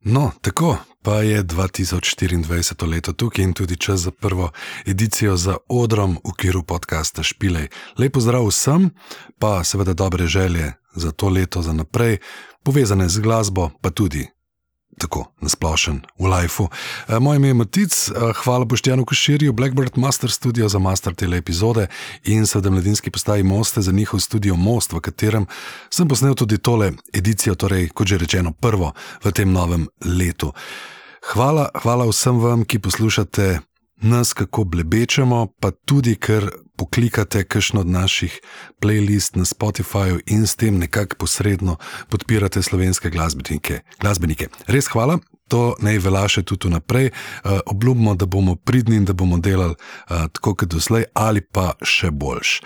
No, tako pa je 2024 leto tukaj in tudi čas za prvo edicijo za odrom v okviru podcasta Špilej. Lepo zdrav vsem, pa seveda dobre želje za to leto, za naprej, povezane z glasbo, pa tudi tako nasplošen v lifeu. E, moje ime je Matic, e, hvala Boštjanu Koširju, Blackbird Master Studio za master tele epizode in seveda mladinski postaji Moste za njihov studio Most, v katerem sem posnel tudi tole edicijo, torej kot že rečeno prvo v tem novem letu. Hvala, hvala vsem vam, ki poslušate nas, kako blebečemo, pa tudi, ker poklikate kakšno od naših playlist na Spotifyju in s tem nekako posredno podpirate slovenske glasbenike. glasbenike. Res hvala. To naj velja še tudi naprej. Uh, obljubimo, da bomo pridni in da bomo delali uh, tako kot doslej, ali pa še boljš.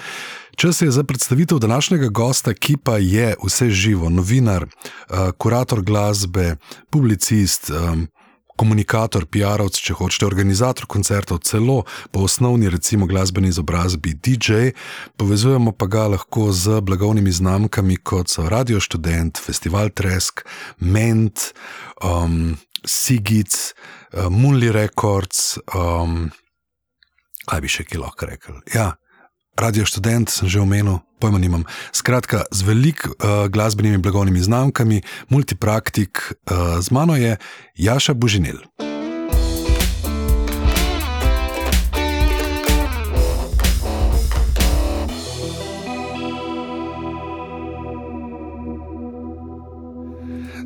Čas je za predstavitev današnjega gosta, ki pa je vse živo, novinar, uh, kurator glasbe, publicist. Um, komunikator, PR-ovc, če hočete, organizator koncertov, celo po osnovni, recimo, glasbeni izobrazbi DJ, povezujemo pa ga lahko z blagovnimi znamkami, kot so Radio Student, Festival Tresk, Ment, um, Sigic, uh, Mulli Records. Um, kaj bi še ki lahko rekel? Ja, Radio Student sem že omenil, pojma nimam. Skratka, z veliko uh, glasbenimi blagovnimi znamkami, multipraktik, uh, z mano je Jaša Božinel.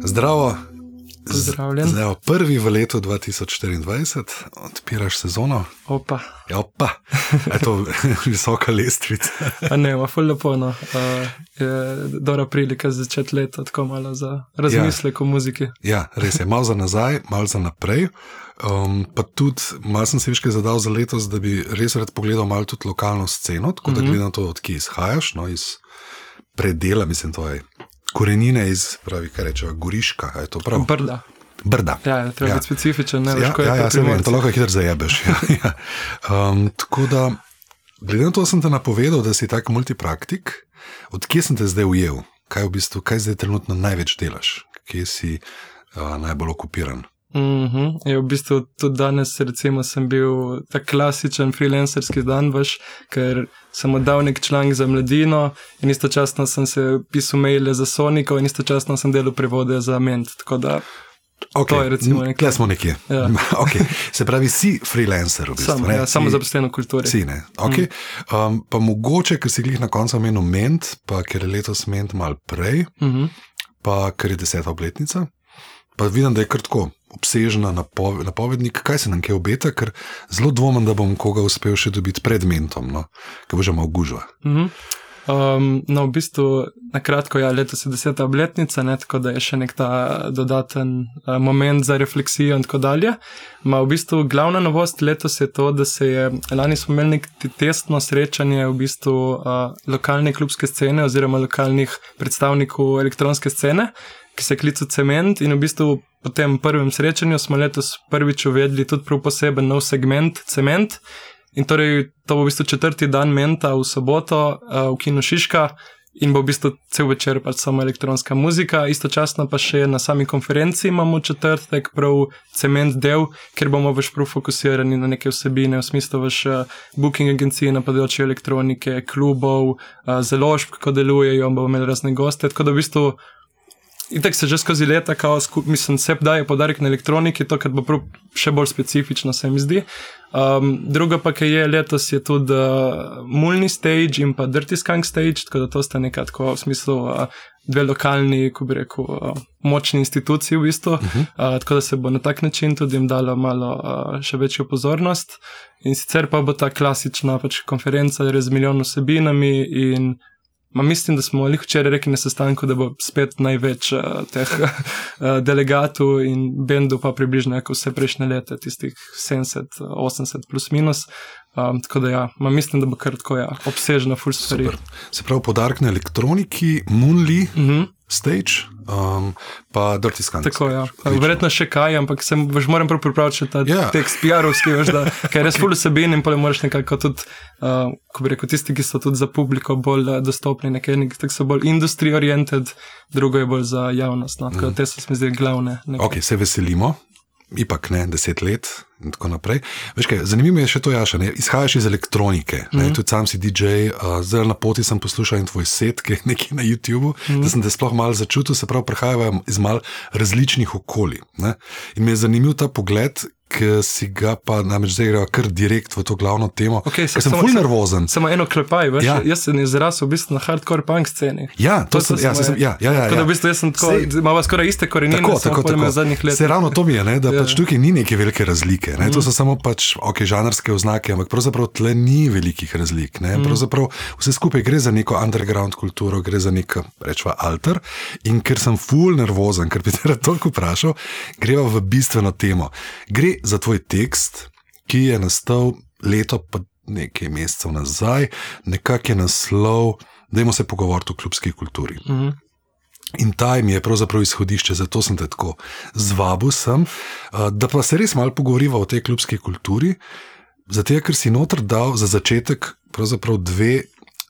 Zdravo, Pozdravljen. Zdaj, prvi v letu 2024, odpiraš sezono. Opa. Ja, opa. Je to visoka lestvica. ne, ima ful lepo. No. Uh, je dobra prilika začeti leto tako malo za razmislek ja. o muziki. Ja, res je. Malo za nazaj, malo za naprej. Um, pa tudi, malo sem si več zadal za letos, da bi res rad pogledal malo tudi lokalno sceno, tako da mm -hmm. gledam to, odkje izhajaš, no, iz predela, mislim, to je korenine iz, pravi, kaj reče, goriška. Je to prav? Brda. Brda. Ja, treba ja. biti specifičen, ne veš, ja, ja, ja, se vem, to lahko hitro zajebeš. ja, ja. Um, tako da, glede na to, sem te napovedal, da si tak multipraktik, odkje sem te zdaj ujel? Kaj v bistvu, kaj zdaj trenutno največ delaš? Kje si uh, najbolj okupiran? Mm -hmm. je, v bistvu tudi danes, recimo, sem bil ta klasičen freelancerski dan, veš, ker sem oddal nek članek za mladino in istočasno sem se pisal maile za Sonico in istočasno sem delal prevode za Ment. Okay. To je recimo nekaj. Kje smo nekje? Ja. okay. Se pravi, si freelancer, v bistvu, Sam, ja, samo zaposlen v kulturi. Si, okay. mm. um, pa mogoče, ker si jih na koncu omenil Ment, pa ker je letos Ment mal prej, mm -hmm. pa ker je deseta obletnica, pa vidim, da je kar obsežna napovednik, kaj se nam kaj obeta, ker zelo dvomim, da bom koga uspel še dobiti pred mentom, no, ki bo že malo gužva. Mm -hmm. Um, no, v bistvu, na kratko, ja, letos je deseta obletnica, ne, tako da je še nek ta dodaten uh, moment za refleksijo in tako dalje. Ma v bistvu glavna novost letos je to, da se je lani smo imeli testno srečanje v bistvu uh, lokalne klubske scene oziroma lokalnih predstavnikov elektronske scene, ki se klica Cement in v bistvu po tem prvem srečanju smo letos prvič uvedli tudi prav poseben nov segment Cement. In torej to bo v bistvu četrti dan menta v soboto uh, v Kinu Šiška in bo v bistvu cel večer pač samo elektronska muzika, istočasno pa še na sami konferenci imamo četrtek prav cement del, ker bomo več prav fokusirani na neke vsebine, v smislu več booking agencije na področju elektronike, klubov, uh, založb, kako delujejo, bomo imeli razne goste, tako da v bistvu In tako se že skozi leta, kao, mislim, se daje podarek na elektroniki, to bo prav še bolj specifično, se mi zdi. Um, druga pa, ki je letos, je tudi uh, Mulni stage in pa Dirty Skunk stage, tako da to sta nekako v smislu uh, dve lokalni, ko bi rekel, uh, močni instituciji v bistvu. Uh -huh. uh, tako da se bo na tak način tudi jim dalo malo uh, še večjo pozornost. In sicer pa bo ta klasična pač konferenca z milijon vsebinami in Ma mislim, da smo jih včeraj rekli na sestanku, da bo spet največ uh, teh uh, delegatov in bendov, pa približno kot vse prejšnje leta, tistih 70, 80 plus minus. Um, tako da, ja, ma mislim, da bo kar tako ja, obsežna, full stvari. Super. Se pravi, podarek na elektroniki, Moonly, Mhm. Stage, um, pa Dirty Scan. Tako, ja. Verjetno še kaj, ampak sem, veš, moram prav pripraviti še ta Ja. yeah. tekst PR-ovski, veš, da je res full vsebin in pa le moraš nekako tudi, uh, ko bi rekel, tisti, ki so tudi za publiko bolj uh, dostopni, nekaj, nek, tak so bolj industry oriented, drugo je bolj za javnost. No? Tako da te so se mi zdi glavne. nekaj. Ok, se veselimo. Ipak ne, deset let in tako naprej. Veš kaj, zanimivo je še to, Jaša, ne? izhajaš iz elektronike, mm Mhm. -hmm. tudi sam si DJ, uh, zdaj na poti sem poslušal in tvoj set, ki je nekje na YouTubu, mm. -hmm. da sem te sploh malo začutil, se pravi, prihajamo iz mal različnih okolij. Ne? In mi je zanimiv ta pogled, ki si ga pa namreč zdaj greva kar direkt v to glavno temo. Okej, ker sem samo- nervozen. Samo eno klepaj, veš, Ja. ja. jaz sem izrasel v bistvu na hardcore punk sceni. Ja, to, to sem, ja, smo, se sem, ja, ja, ja, Tako da v ja. bistvu jaz sem tako, Sej- imamo skoraj iste korenine, Tako, tako, tako. zadnjih letih. Se ravno to mi je, ne, da Ja. pač tukaj ni neke velike razlike. Ne, to so samo pač, okay, žanrske oznake, ampak pravzaprav tle ni velikih razlik. Ne, pravzaprav vse skupaj gre za neko underground kulturo, gre za nek, rečva, alter. In ker sem full nervozen, ker bi te rad toliko vprašal, greva v bistveno temo. Gre za tvoj tekst, ki je nastal leto pa nekaj mesecev nazaj, nekak je naslov. Dajmo se pogovoriti o klubski kulturi. Mhm. In ta mi je pravzaprav izhodišče, zato sem te tako zvabil, sem, da pa se res malo pogovoriva o tej klubski kulturi. Zato, ker si noter dal za začetek dve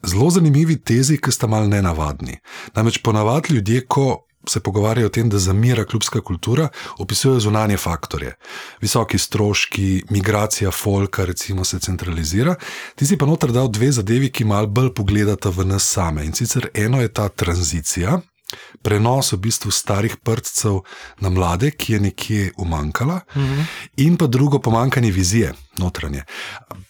zelo zanimivi tezi, ki sta mal nenavadni. Namreč ponavadi ljudje, ko se pogovarjajo o tem, da zamira klubska kultura, opisujejo zunanje faktorje. Visoki stroški, migracija folka, recimo, se centralizira. Ti si pa noter dal dve zadevi, ki mal bolj pogledata v nas same. In sicer eno je ta tranzicija. Prenos v bistvu starih prstcev na mlade, ki je nekje umankala, -hmm. in pa drugo, pomankanje vizije notranje.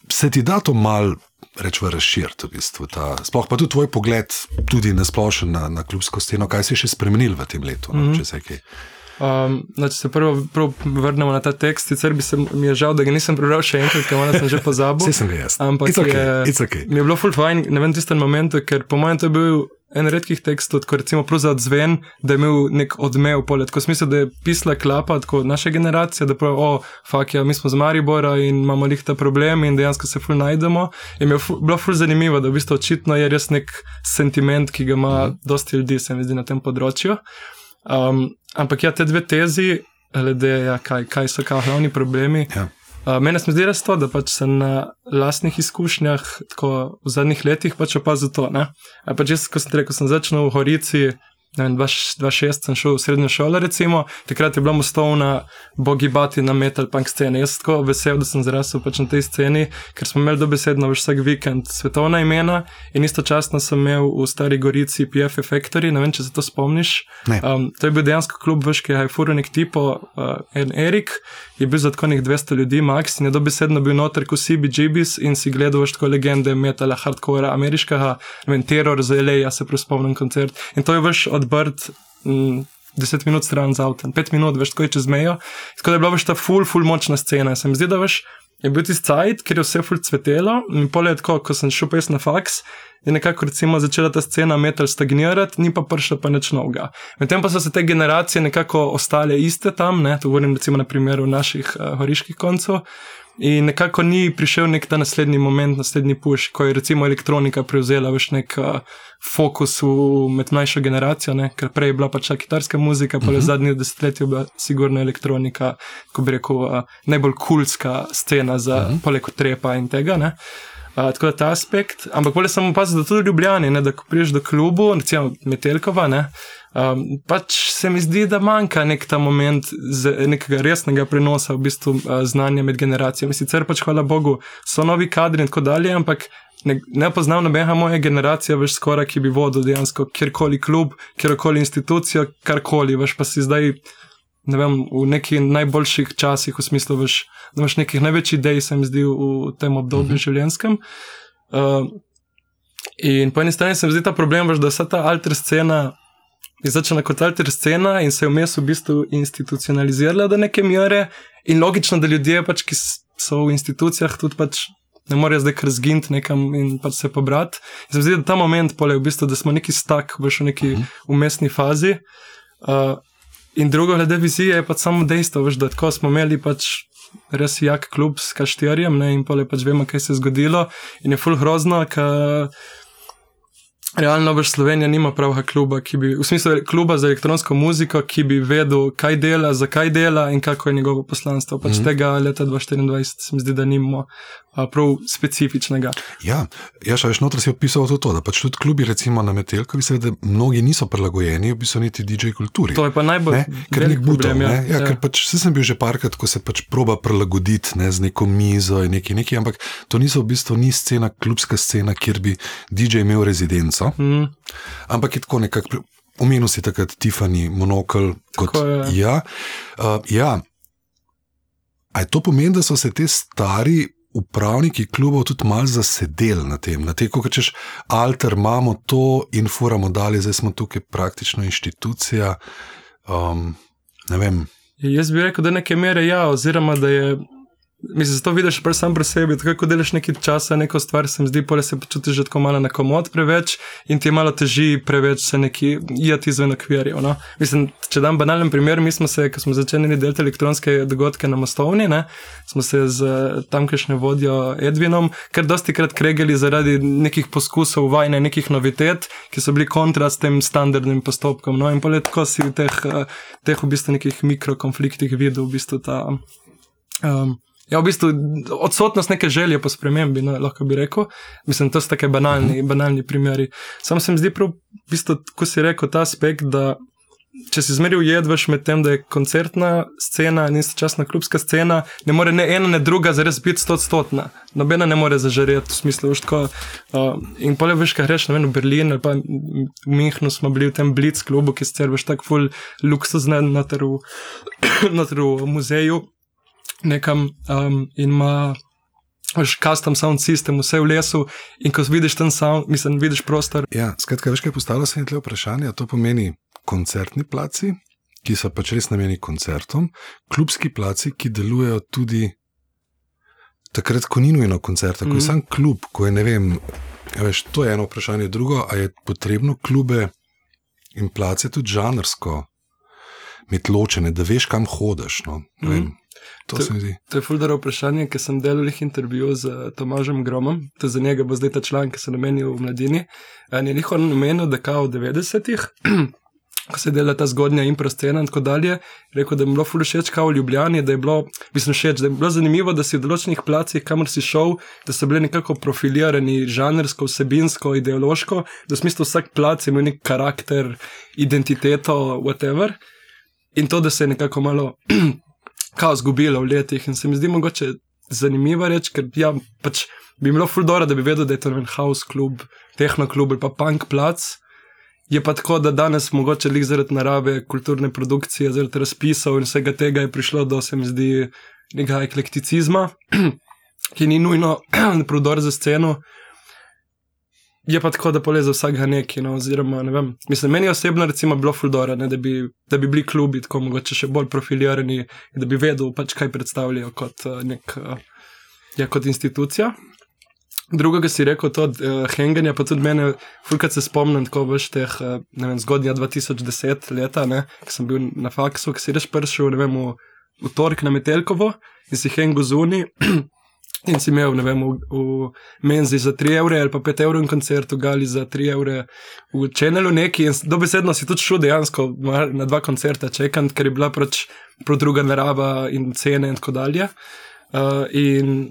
Se ti da to mal, rečemo, razširiti, v bistvu, ta, sploh pa tudi tvoj pogled, tudi na splošno na, na klubsko sceno, kaj si še spremenil v tem letu, no, mm -hmm. če se kaj. Um, no, če se prvo, prvo vrnemo na ta tekst, sicer bi se mi je žal, da ga nisem prebral še enkrat, ker malo sem že pozabil. Vse sem ga jaz. Ampak It's okay, je, it's okay. mi je bilo full fajn, ne vem, tistem momentu, ker po mojem to je bil en redkih tekstov, ko recimo prav za odzven, da je imel nek odmev polet, ko smisel, da je pisla klapa, tako naša generacija, da pravi, o, fak, ja, mi smo z Maribora in imamo lih ta problem in dejansko se full najdemo. In mi je ful, bilo full zanimivo, da v bistvu očitno je res nek sentiment, ki ga ima dosti ljudi, se mi zdi, na tem področju. Um, ampak ja, te dve tezi, glede ja, kaj, kaj so kao glavni problemi. Ja. Uh, mene se mi zdi res to, da pač sem na lastnih izkušnjah, tako v zadnjih letih, pač opazil to. Ne? A Pač jaz, ko sem rekel, sem začel v Horici. 2006 sem šel v srednjo šolo, recimo, takrat je bila mostovna bogibati na metal punk sceni. Jaz sem tako vesel, da sem zrasel pač na tej sceni, ker smo imeli dobesedno vsak vikend svetovna imena in istočasno sem imel v Stari Gorici PF Factory, ne vem, če se to spomniš. Ne. Um, to je bil dejansko klub, je furo nek tipo, uh, en Erik, je bil za tako nek 200 ljudi, max, in je dobesedno bil noter kot CBGBs in si gledal veš tako legende metala, hardcore, ameriškega, ne vem, terror za LA, jaz se prav spomnim koncert. In to je veš odbrt. Mm, 10 minut stran z avtom, 5 minut, veš, tako je čez mejo. Tako da je bila veš ta full, full močna scena. Se mi zdi, da veš, je bil tisti cajt, ker je vse full cvetelo in pol je tako, ko sem šel pes na faks, je nekako recimo začela ta scena metal stagnirati, ni pa prišla pa nič novega. Medtem pa so se te generacije nekako ostale iste tam, ne, to govorim recimo na primeru naših uh, horiških koncev. In nekako ni prišel nek ta naslednji moment, naslednji puš, ko je recimo elektronika prevzela več nek uh, fokus v, med mlajšo generacijo, ne? ker prej je bila pač ta kitarska muzika, pa le uh -huh. zadnje desetletje je bila sigurno elektronika, ko bi rekel, uh, najbolj kulska scena za uh -huh. poleg trepa in tega. Ne? Uh, tako da ta aspekt, ampak bolje sem opazil, da tudi v Ljubljani, ne, da ko priješ do klubu, recimo Metelkova, ne, um, pač se mi zdi, da manjka nek ta moment nekega resnega prenosa v bistvu uh, znanja med generacijami. Sicer pač hvala Bogu so novi kadri in tako dalje, ampak ne, ne poznam nobenega moje generacije več skoraj, ki bi vodil dejansko kjerkoli klub, kjerkoli institucijo, karkoli, veš pa si zdaj. Ne vem, v nekih najboljših časih, v smislu, veš, da imaš nekih največjih idej, se mi zdi, v, tem obdobju uh -huh. življenjskem. Uh, in po eni strani se mi zdi ta problem, veš, da vsa ta alter scena je začela kot alter scena in se je vmes v bistvu institucionalizirala do neke mere. In logično, da ljudje, pač, ki so v institucijah, tudi pač ne morejo zdaj kar zginti nekam in pač se pobrati. Se zdi, da ta moment, pole, v bistvu, da smo neki stak, veš, v neki umestni fazi. Uh, In drugo, glede vizije, je pač samo dejstvo, veš, da tako smo imeli pač res jak klub s kaštirjem, ne, in pa le pač vemo, kaj se je zgodilo. In je full grozno, ker realno več Slovenija nima pravega kluba, bi, v smislu kluba za elektronsko muziko, ki bi vedel, kaj dela, zakaj dela in kako je njegovo poslanstvo. Pač mm -hmm. tega leta 2024 se mi zdi, da nimamo prav specifičnega. Ja, ja še več noter si opisal to, da pač tudi klubi, recimo na Metelkovi, seveda mnogi niso prilagojeni, v bistvu niti DJ kulturi. To je pa najbolj velik problem. Ja, ja, ja. ker pač sem bil že parkrat, ko se pač proba prilagoditi ne, z neko mizo in nekaj, nekaj, ampak to niso v bistvu ni scena, klubska scena, kjer bi DJ imel rezidenco. Mm. Ampak je tako nekako, omenil si takrat Tiffany, monokl. Kot, ja, uh, ja. A je to pomeni, da so se ti stari upravniki klubov tudi malo zasedeli na tem, na tem, kako češ, alter imamo to in furamo dalje, zdaj smo tukaj praktično inštitucija. Um, Jaz bi rekel, da neke mere ja, oziroma da je Mislim, da to vidiš prej sam pri sebi, tako kot delaš nekaj časa, neko stvar, se mi zdi, da se počutiš že tako malo na komod preveč in ti je malo teži preveč se neki jeti izven okvirjev. No? Mislim, če dam banalen primer, mi smo se, ko smo začeli delati elektronske dogodke na Mostovni, ne? smo se z tamkajšnjo vodjo Edvinom kar dosti krat kregali zaradi nekih poskusov vajne, nekih novitet, ki so bili kontra s tem standardnim postopkom. No? In pa tako si v teh, teh v bistvu nekih mikrokonfliktih videl v bistvu ta. Um, Ja, v bistvu odsotnost neke želje po spremembi, no, lahko bi rekel. Mislim, to so tako banalni, banalni primeri. Sam se mi zdi, prav, v bistvu, ko si rekel ta aspekt, da če si zmeril jedvaš med tem, da je koncertna scena in istočasna klubska scena, ne more ne ena, ne druga zares biti stotstotna. Nobena ne more zažareti v smislu, tako. Uh, in pole veš, kaj reš, ne vem, v Berlinu ali pa v Münchnu smo bili v tem Blitz klubu, ki sicer veš tako ful luksuzne na teru, na teru muzeju nekam um, in ima veš, custom sound system, vse v lesu. In ko vidiš ten sound, mislim, vidiš prostor. Ja, skratka, veš, kaj postavlja se jim tle vprašanje. To pomeni koncertni placi, ki so pač res namenjeni koncertom, klubski placi, ki delujejo tudi takrat, ko ni nujno koncert, ko mm. je mhm. sam klub, ko je ne vem. Ja, veš, to je eno vprašanje. Drugo, ali je potrebno klube in place tudi žanrsko imeti ločene, da veš, kam hodiš. No? Mm. To, to, to je fuldaro vprašanje, ker sem delal jih intervju z Tomažem Gromom, to za njega bo zdaj ta članek, ki se nameni v mladini. In je njihov namenil, da kao v 90-ih, ko se dela ta zgodnja improscena in tako dalje, rekel, da je bilo ful všeč kao v Ljubljani, da je bilo, mislim, všeč, da je bilo zanimivo, da si v določenih placih, kamor si šel, da so bili nekako profilirani žanrsko, vsebinsko, ideološko, da v smislu vsak plac ima nek karakter, identiteto, whatever. In to, da se je nekako malo kao zgubila v letih. In se mi zdi mogoče zanimivo reči, ker ja, pač bi bilo fuldora, da bi vedel, da je to en house klub, tehno klub ali pa punk plac. Je pa tako, da danes mogoče lik zaradi narave, kulturne produkcije, zaradi razpisov in vsega tega je prišlo do, se mi zdi, nekega eklekticizma, ki ni nujno prodor za sceno. Je pa tako, da poleze vsakega nekaj. No, oziroma, ne vem, mislim, meni osebno je bilo fuldora, ne, da, bi, da bi bili klubi tako mogoče še bolj profilirani, da bi vedel, pač, kaj predstavljajo kot, uh, nek, uh, ja, kot institucija. Drugo, ki si rekel, to uh, henganje, pa tudi mene, fulkrat se spomnim, tako veš, teh uh, vem, zgodnja 2010 leta, ki sem bil na faksu, ki si reš prišel, ne vem, v, v torek na Metelkovo in si hengo zuni. In si imel, ne vem, v, v Menzi za 3 evre ali pa 5 evrov in koncert v Gali za 3 evre v Čenelu neki. In dobesedno si tudi šel dejansko na dva koncerta čekant, ker je bila pač druga narava in cene in tako dalje. Uh, in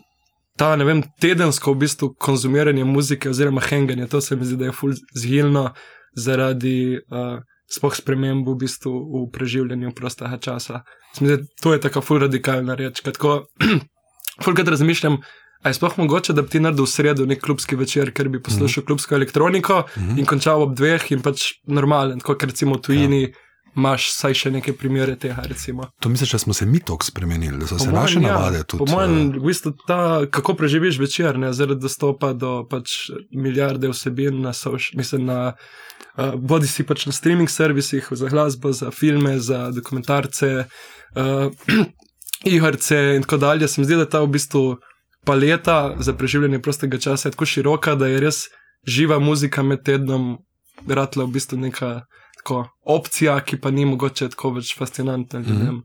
ta, ne vem, tedensko v bistvu konzumiranje muzike oziroma henganje, to se mi zdi, da je ful zgilno zaradi uh, spoh sprememb v bistvu v preživljanju prostega časa. Zdi, to je tako ful radikalna reč. Fulkrat razmišljam, ali je sploh mogoče, da bi ti naredil v sredo nek klubski večer, ker bi poslušal mm -hmm. klubsko elektroniko mm -hmm. in končal ob dveh in pač normalen, kot recimo v tujini. Ja. Imáš saj še neke primere tega? Recimo. To misliš, da smo se mi tako spremenili, da so po se mojem, naše ja, navade tudi? Po mojem, v bistvu ta, kako preživiš večer, ne, zaradi dostopa do pač milijarde vsebin na, mislim, na uh, bodi si pač na streaming servisih, za glasbo, za filme, za dokumentarce. Uh, igrice in tako dalje. Se mi zdi, da ta v bistvu paleta za preživljanje prostega časa je tako široka, da je res živa muzika med tednom, ratla v bistvu neka tako, opcija, ki pa ni mogoče tako več fascinantna. Mm -hmm.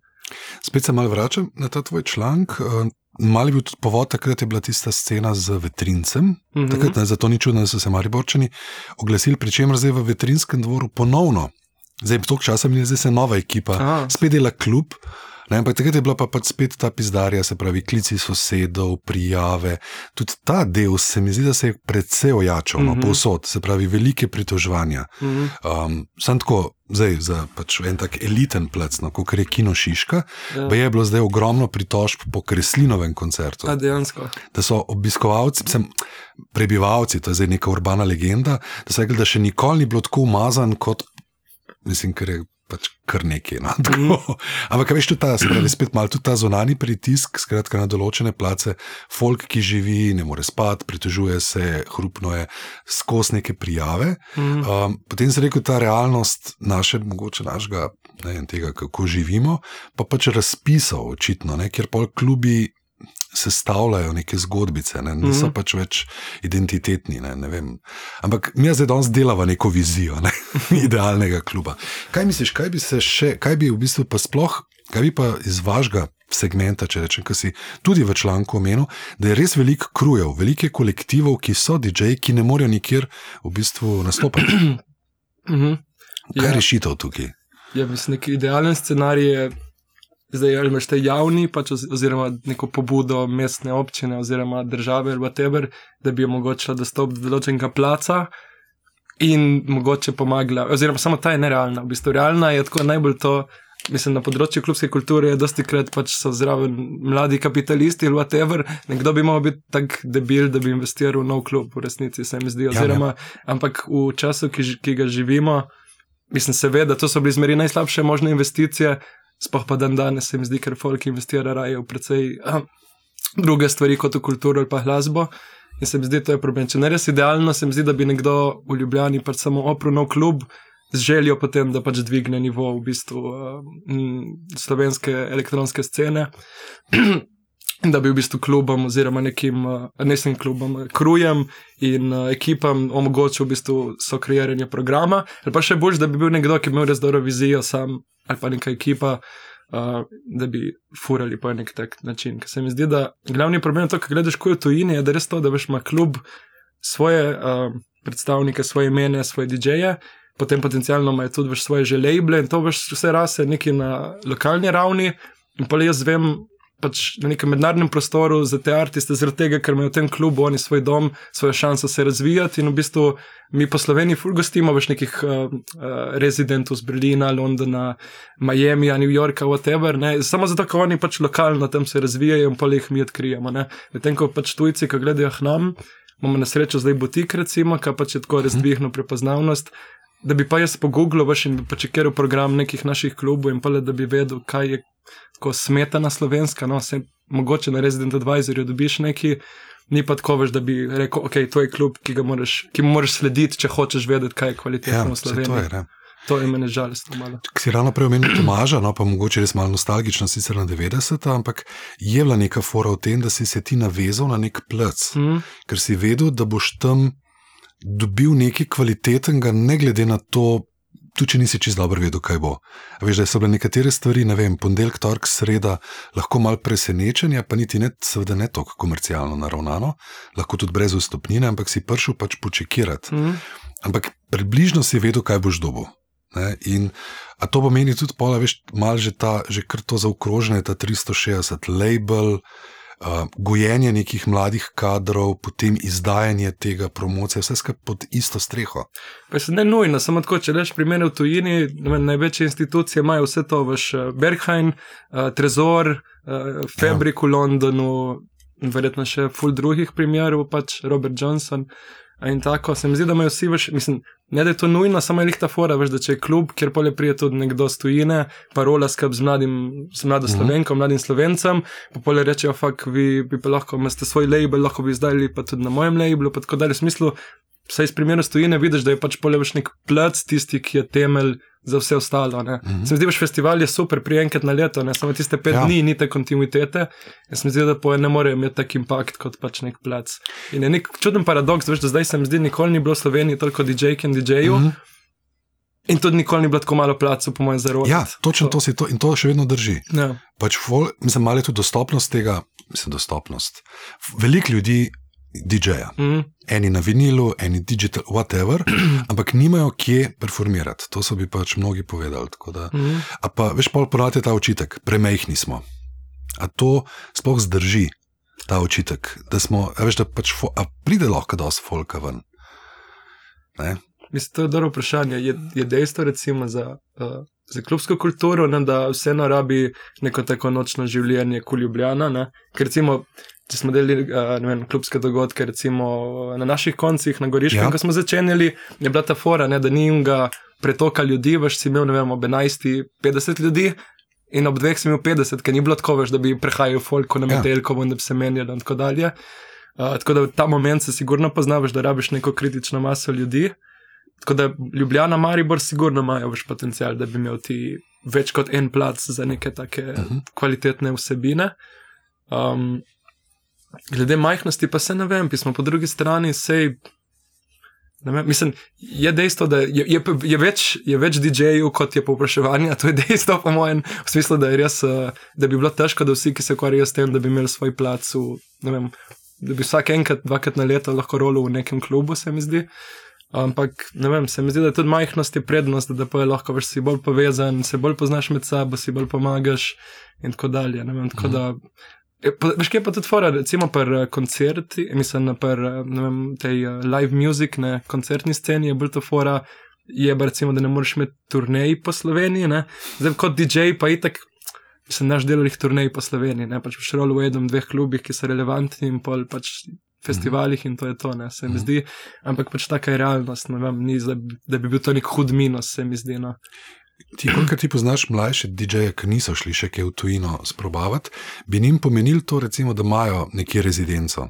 Spet se malo vračam na ta tvoj članek. Mal je bil tudi povod, takrat je bila tista scena z vetrincem. Mm -hmm. takrat, ne, zato ni čudno, da so se Mariborčani oglasili, pri čemer zdaj v vetrinskem dvoru ponovno. Zdaj, v tog časa mi je zdaj se nova ekipa, Aha. spet dela klub. Ne, ampak takrat je bila pa pač spet ta pizdarja, se pravi, klici sosedov, prijave. Tudi ta del se mi zdi, da se je predvsej ojačal, no, mm -hmm. povsod, se pravi, velike pritoževanja. Mm -hmm. um, Sam tako, zdaj za pač en tak eliten plec, no, kot je Kino Šiška, ja. je bilo zdaj ogromno pritožb po Kreslinovem koncertu. A dejansko. Da so obiskovalci, sem, prebivalci, to je zdaj neka urbana legenda, da so rekli, da še nikoli ni bilo tako umazan kot. Mislim, ker je pač kar nekaj. No? Mm. Ampak, veš, tudi ta, spravi, spet malo tudi ta zunani pritisk, skratka, na določene place, folk, ki živi, ne more spati, pritožuje se, hrupno je, skozi neke prijave. Mm. Um, potem se reko ta realnost naše, mogoče našega, ne vem, tega, kako živimo, pa pač razpisal, očitno, ne? ker pol klubi sestavljajo neke zgodbice, ne? niso mm -hmm. pač več identitetni. Ne? Ne Ampak mi zdaj danes delamo neko vizijo ne? idealnega kluba. Kaj misliš, kaj bi se še, kaj bi v bistvu pa sploh, kaj bi pa iz vašega segmenta, če rečem, ki si tudi v članku omenil, da je res veliko krujev, veliko kolektivov, ki so DJ-ji, ki ne morejo nikjer v bistvu nastopati. mm -hmm. Kaj je ja. rešitev tukaj? Ja, mislim, idealen scenarij je. Zdaj, ali imaš te javni, pač, oziroma neko pobudo mestne občine oziroma države ali whatever, da bi omogočila dostop do določenega placa in mogoče pomagala, oziroma samo ta je nerealna. V bistvu realna je tako najbolj to, mislim, na področju klubske kulture je dosti krat pač so zraven mladi kapitalisti ali whatever, nekdo bi moral biti tak debil, da bi investiral v nov klub, v resnici se mi zdi. Oziroma, ja, ja. ampak v času, ki, ki ga živimo, mislim, seveda, to so bile zmeri najslabše možne investicije. Sploh pa dan danes se mi zdi, ker folk investira raje v precej uh, druge stvari kot v kulturo ali pa glasbo. In se mi zdi, da je to problem. Če ne res idealno, se mi zdi, da bi nekdo v Ljubljani pač samo oprl nov klub z željo potem, da pač dvigne nivo v bistvu uh, slovenske elektronske scene. Da bi v bistvu klubom, oziroma nekim uh, nesnim klubom, krujem in uh, ekipam omogočil v bistvu sokreiranje programa. Ali pa še bolj, da bi bil nekdo, ki ima res dobro vizijo, sam ali pa neka ekipa, uh, da bi furali po nek tak način. Ker se mi zdi, da glavni problem to, kar gledaš, ko je to in je, da res to, da veš, ima klub svoje uh, predstavnike, svoje imene, svoje DJ-je. Potem potencialno imajo tudi svoje že labele in to veš vse rase neki na lokalni ravni. In pa jaz vem, pač na nekem mednarodnem prostoru za te artiste, zaradi tega, ker imajo v tem klubu oni svoj dom, svojo šanso se razvijati. In v bistvu mi po Sloveniji fulgostimo več nekih uh, uh, rezidentov z Berlina, Londona, Miami, New Yorka, whatever. Ne? Samo zato, ker oni pač lokalno tam se razvijajo in pa jih mi odkrijemo. Medtem ko pač tujci, ki gledajo k nam. Imamo na srečo zdaj butik, recimo, ki pač je tako res dvignil prepoznavnost. Da bi pa jaz pogooglil, veš, in pa čekiral program nekih naših klubov, in pa le da bi vedel, kaj je tako smetana slovenska, no, se mogoče na Resident Advisorju dobiš neki, ni pa tako več, da bi rekel, ok, to je klub, ki ga moraš, ki moraš slediti, če hočeš vedeti, kaj je kvalitetno ja, v Sloveniji. To je meni žalostno. Ker si ravno prej omenil Tomaža, no pa mogoče res malo nostalgično, sicer na 90, ampak je bila neka fora v tem, da si se ti navezal na nek plec, mm. ker si vedel, da boš tam dobil nekaj kvalitetnega, ne glede na to, tudi če nisi čisto dobro vedel, kaj bo. Veš, da so bile nekatere stvari, ne vem, ponedeljek, torek, sreda, lahko mal presenečenja, pa niti ne, seveda ne tako komercialno naravnano, lahko tudi brez vstopnine, ampak si prišel pač počekirati. Mm. Ampak približno si vedel, kaj boš dobil. Ne? In to pomeni tudi, pola, veš, malo že ta, že kar to zaokrožene, ta 360 label uh, gojenje nekih mladih kadrov, potem izdajanje tega, promocija, vse skupaj pod isto streho. Pa se ne nujno, samo tako, če rečeš, primere v tujini, največje institucije imajo vse to, veš, Berghain, uh, Trezor, uh, Fabrik ja. v Londonu, verjetno še full drugih primerov, pač Robert Johnson. In tako se mi zdi, da imajo vsi več, mislim, ne da je to nujno, samo je lihta fora, veš, da če je klub, kjer pole prije tudi nekdo stojine, parola skrb z mladim, z mlado mhm. slovenkom, mladim slovencem, pa pole rečejo, fak, vi bi pa lahko, imate svoj label, lahko bi izdali pa tudi na mojem labelu, pa tako dalje, v smislu, Vsaj iz primera stojine vidiš, da je pač poleveš nek plac, tisti, ki je temelj za vse ostalo. Mm -hmm. Se mi zdi, da festival je super, prijenkrat na leto, ne samo tiste pet ja. dni, ni te kontinuitete. Jaz mi zdi, da poje ne more imeti tak impakt kot pač nek plac. In je nek čuden paradoks, veš, da zdaj se mi zdi, nikoli ni bilo v Sloveniji toliko DJ-k in DJ-jev. Mm -hmm. In tudi nikoli ni bilo tako malo placu, po mojem, zelo. Ja, točno to si to in to še vedno drži. Ja. Pač fol, mislim, malo je tudi dostopnost tega, mislim, dostopnost. Veliko ljudi DJ-ja, Mm, eni na vinilu, eni digital, whatever, ampak nimajo kje performirati. To so bi pač mnogi povedali. Da, mm. a pa veš, pol je ta očitek, premehni smo. A to sploh zdrži, ta očitek, da smo, a veš, da pač fo, a pride lahko dosti folka ven. Ne? Mislim, to je dobro vprašanje. Je, je dejstvo, recimo, za, uh, za klubsko kulturo, ne, da vseeno rabi neko tako nočno življenje, kot Ljubljana. Ne? Ker recimo, če smo delili ne vem, klubske dogodke, recimo na naših koncih, na Goriškem, Ja. ja. ko smo začenjali, je bila ta fora, ne, da ni imga pretoka ljudi, veš si imel, vem, ob 11, 50 ljudi. In ob dveh sem imel 50, ker ni bilo tako, veš, da bi prehajal folko na Ja. Metelkovo in da bi se menjali in tako dalje. Uh, tako da v ta moment se sigurno poznaš, da rabiš neko kritično maso ljudi. Tako da Ljubljana, Maribor, sigurno imajo več potencial, da bi imel ti več kot en plac za neke take uh Mhm. -huh. kvalitetne vsebine. Um, glede majhnosti, pa se ne vem, pismo po drugi strani sej. Vem, mislim, je dejstvo, da je, je, je več, je več DJ-jev, kot je povpraševanje. To je dejstvo, po mojem, v smislu, da, res, eh, da bi bilo težko, da vsi, ki se ukvarjajo s tem, da bi imeli svoj plac, v, vem, da bi vsak enkrat, dvakrat na leto lahko rolil v nekem klubu, se mi zdi. Ampak, ne vem, se mi zdi, da je tudi majhnost je prednost, da pa je lahko veš, si bolj povezan, se bolj poznaš med sabo, si bolj pomagaš in tako dalje. Vem, tako Mhm. da. Je pa- Veš, kaj je pa tudi fora, recimo pri koncerti, mislim, pri ne vem, tej eh, live music, ne koncertni sceni je bolj to fora, je pa recimo, da ne moreš imeti turnej po Sloveniji, ne. Zdaj, kot DJ pa itak, sem naš delovnih turnej po Sloveniji, ne pač v šrolu v enem, dveh klubih, ki so relevantni in pol pač festivalih in to je to, ne, se mi Mhm. zdi, ampak pač taka je realnost, ne vem, ni, da bi bil to nek hud minus, se mi zdi, no. Ti, kolikor ti poznaš mlajše DJ-je, ki niso šli še kaj v tujino sprobavati, bi njim pomenil to, recimo, da imajo nekje rezidenco.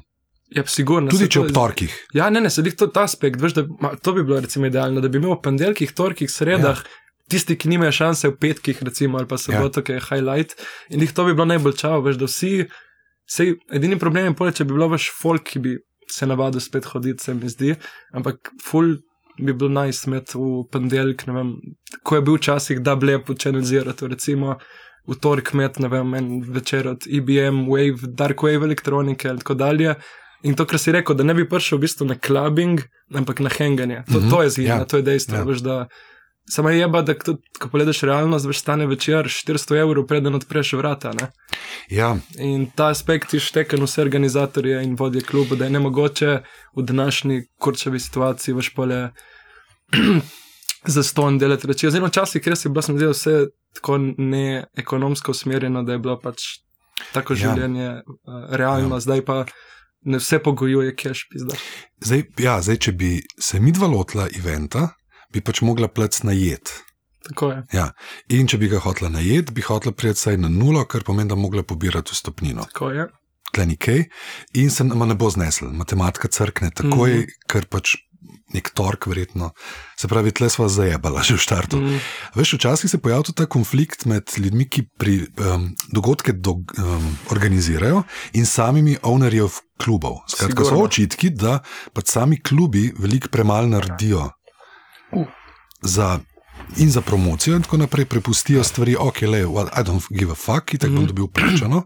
Ja, sigurno. Tudi če to- ob torkih. Ja, ne, ne, sedih to ta aspekt, veš, da ma, to bi bilo recimo idealno, da bi imel v ponedeljkih, torkih, sredah, ja. tisti, ki nimajo šanse v petkih, recimo, ali pa soboto, ja. ki je highlight, in jih to bi bilo najbolj čavo, veš, da vsi, sej, edini problem je pole, če bi bilo več folk, ki bi se navadil spet hoditi, se mi zdi, ampak full bi bil najsmet v ponedeljek, ne vem, ko je bil včasih da blep v Channel Zero, recimo. V torek med, ne vem, en večer od IBM, Wave, Dark Wave elektronike in tako dalje. In to, kar si rekel, da ne bi prišel v bistvu na clubbing, ampak na hanganje. To, Mhm, to je zima, ja, ja, to je dejstvo. ja. Ja. Veš, da, samo je pa, da tudi, ko pogledaš realnost, veš, stane večer 400 evrov, preden odpreš vrata. Ne? Ja, In ta aspekt je šteken vse organizatorje in vodje kluba, da je nemogoče v današnji kurčevi situaciji, veš, pole za ston delati reči. Oziroma, včasih res je bilo, sem videl vse tako neekonomsko usmerjeno, da je bilo pač tako Ja. življenje uh, realno, Ja. ja. zdaj pa ne vse pogojuje cash, pizda. zdaj, ja, zdaj, če bi se mi dva lotila eventa, bi pač mogla plec najet. Tako je. Ja. In če bi ga hotela najet, bi hotela priti vsaj na nulo, kar pomeni, da bi mogla pobirati vstopnino. Tako je. Tle ni kaj, in se nama ne bo znesel. Matematika crkne takoj, mm. -hmm. ker pač nek tork, verjetno. Se pravi, tle sva zajebala že v štartu. Mm. Veš, včasih se pojavlja tudi ta konflikt med ljudmi, ki pri, um, dogodke do, um, organizirajo in samimi ownerjev klubov. Skratka, so Sigurno. očitki, da pač sami klubi veliko premalo naredijo Uh. Za. In za promocijo, in tako naprej, prepustijo stvari, ok, le, well, I don't give a fuck, tako bom Mhm. dobil plačano.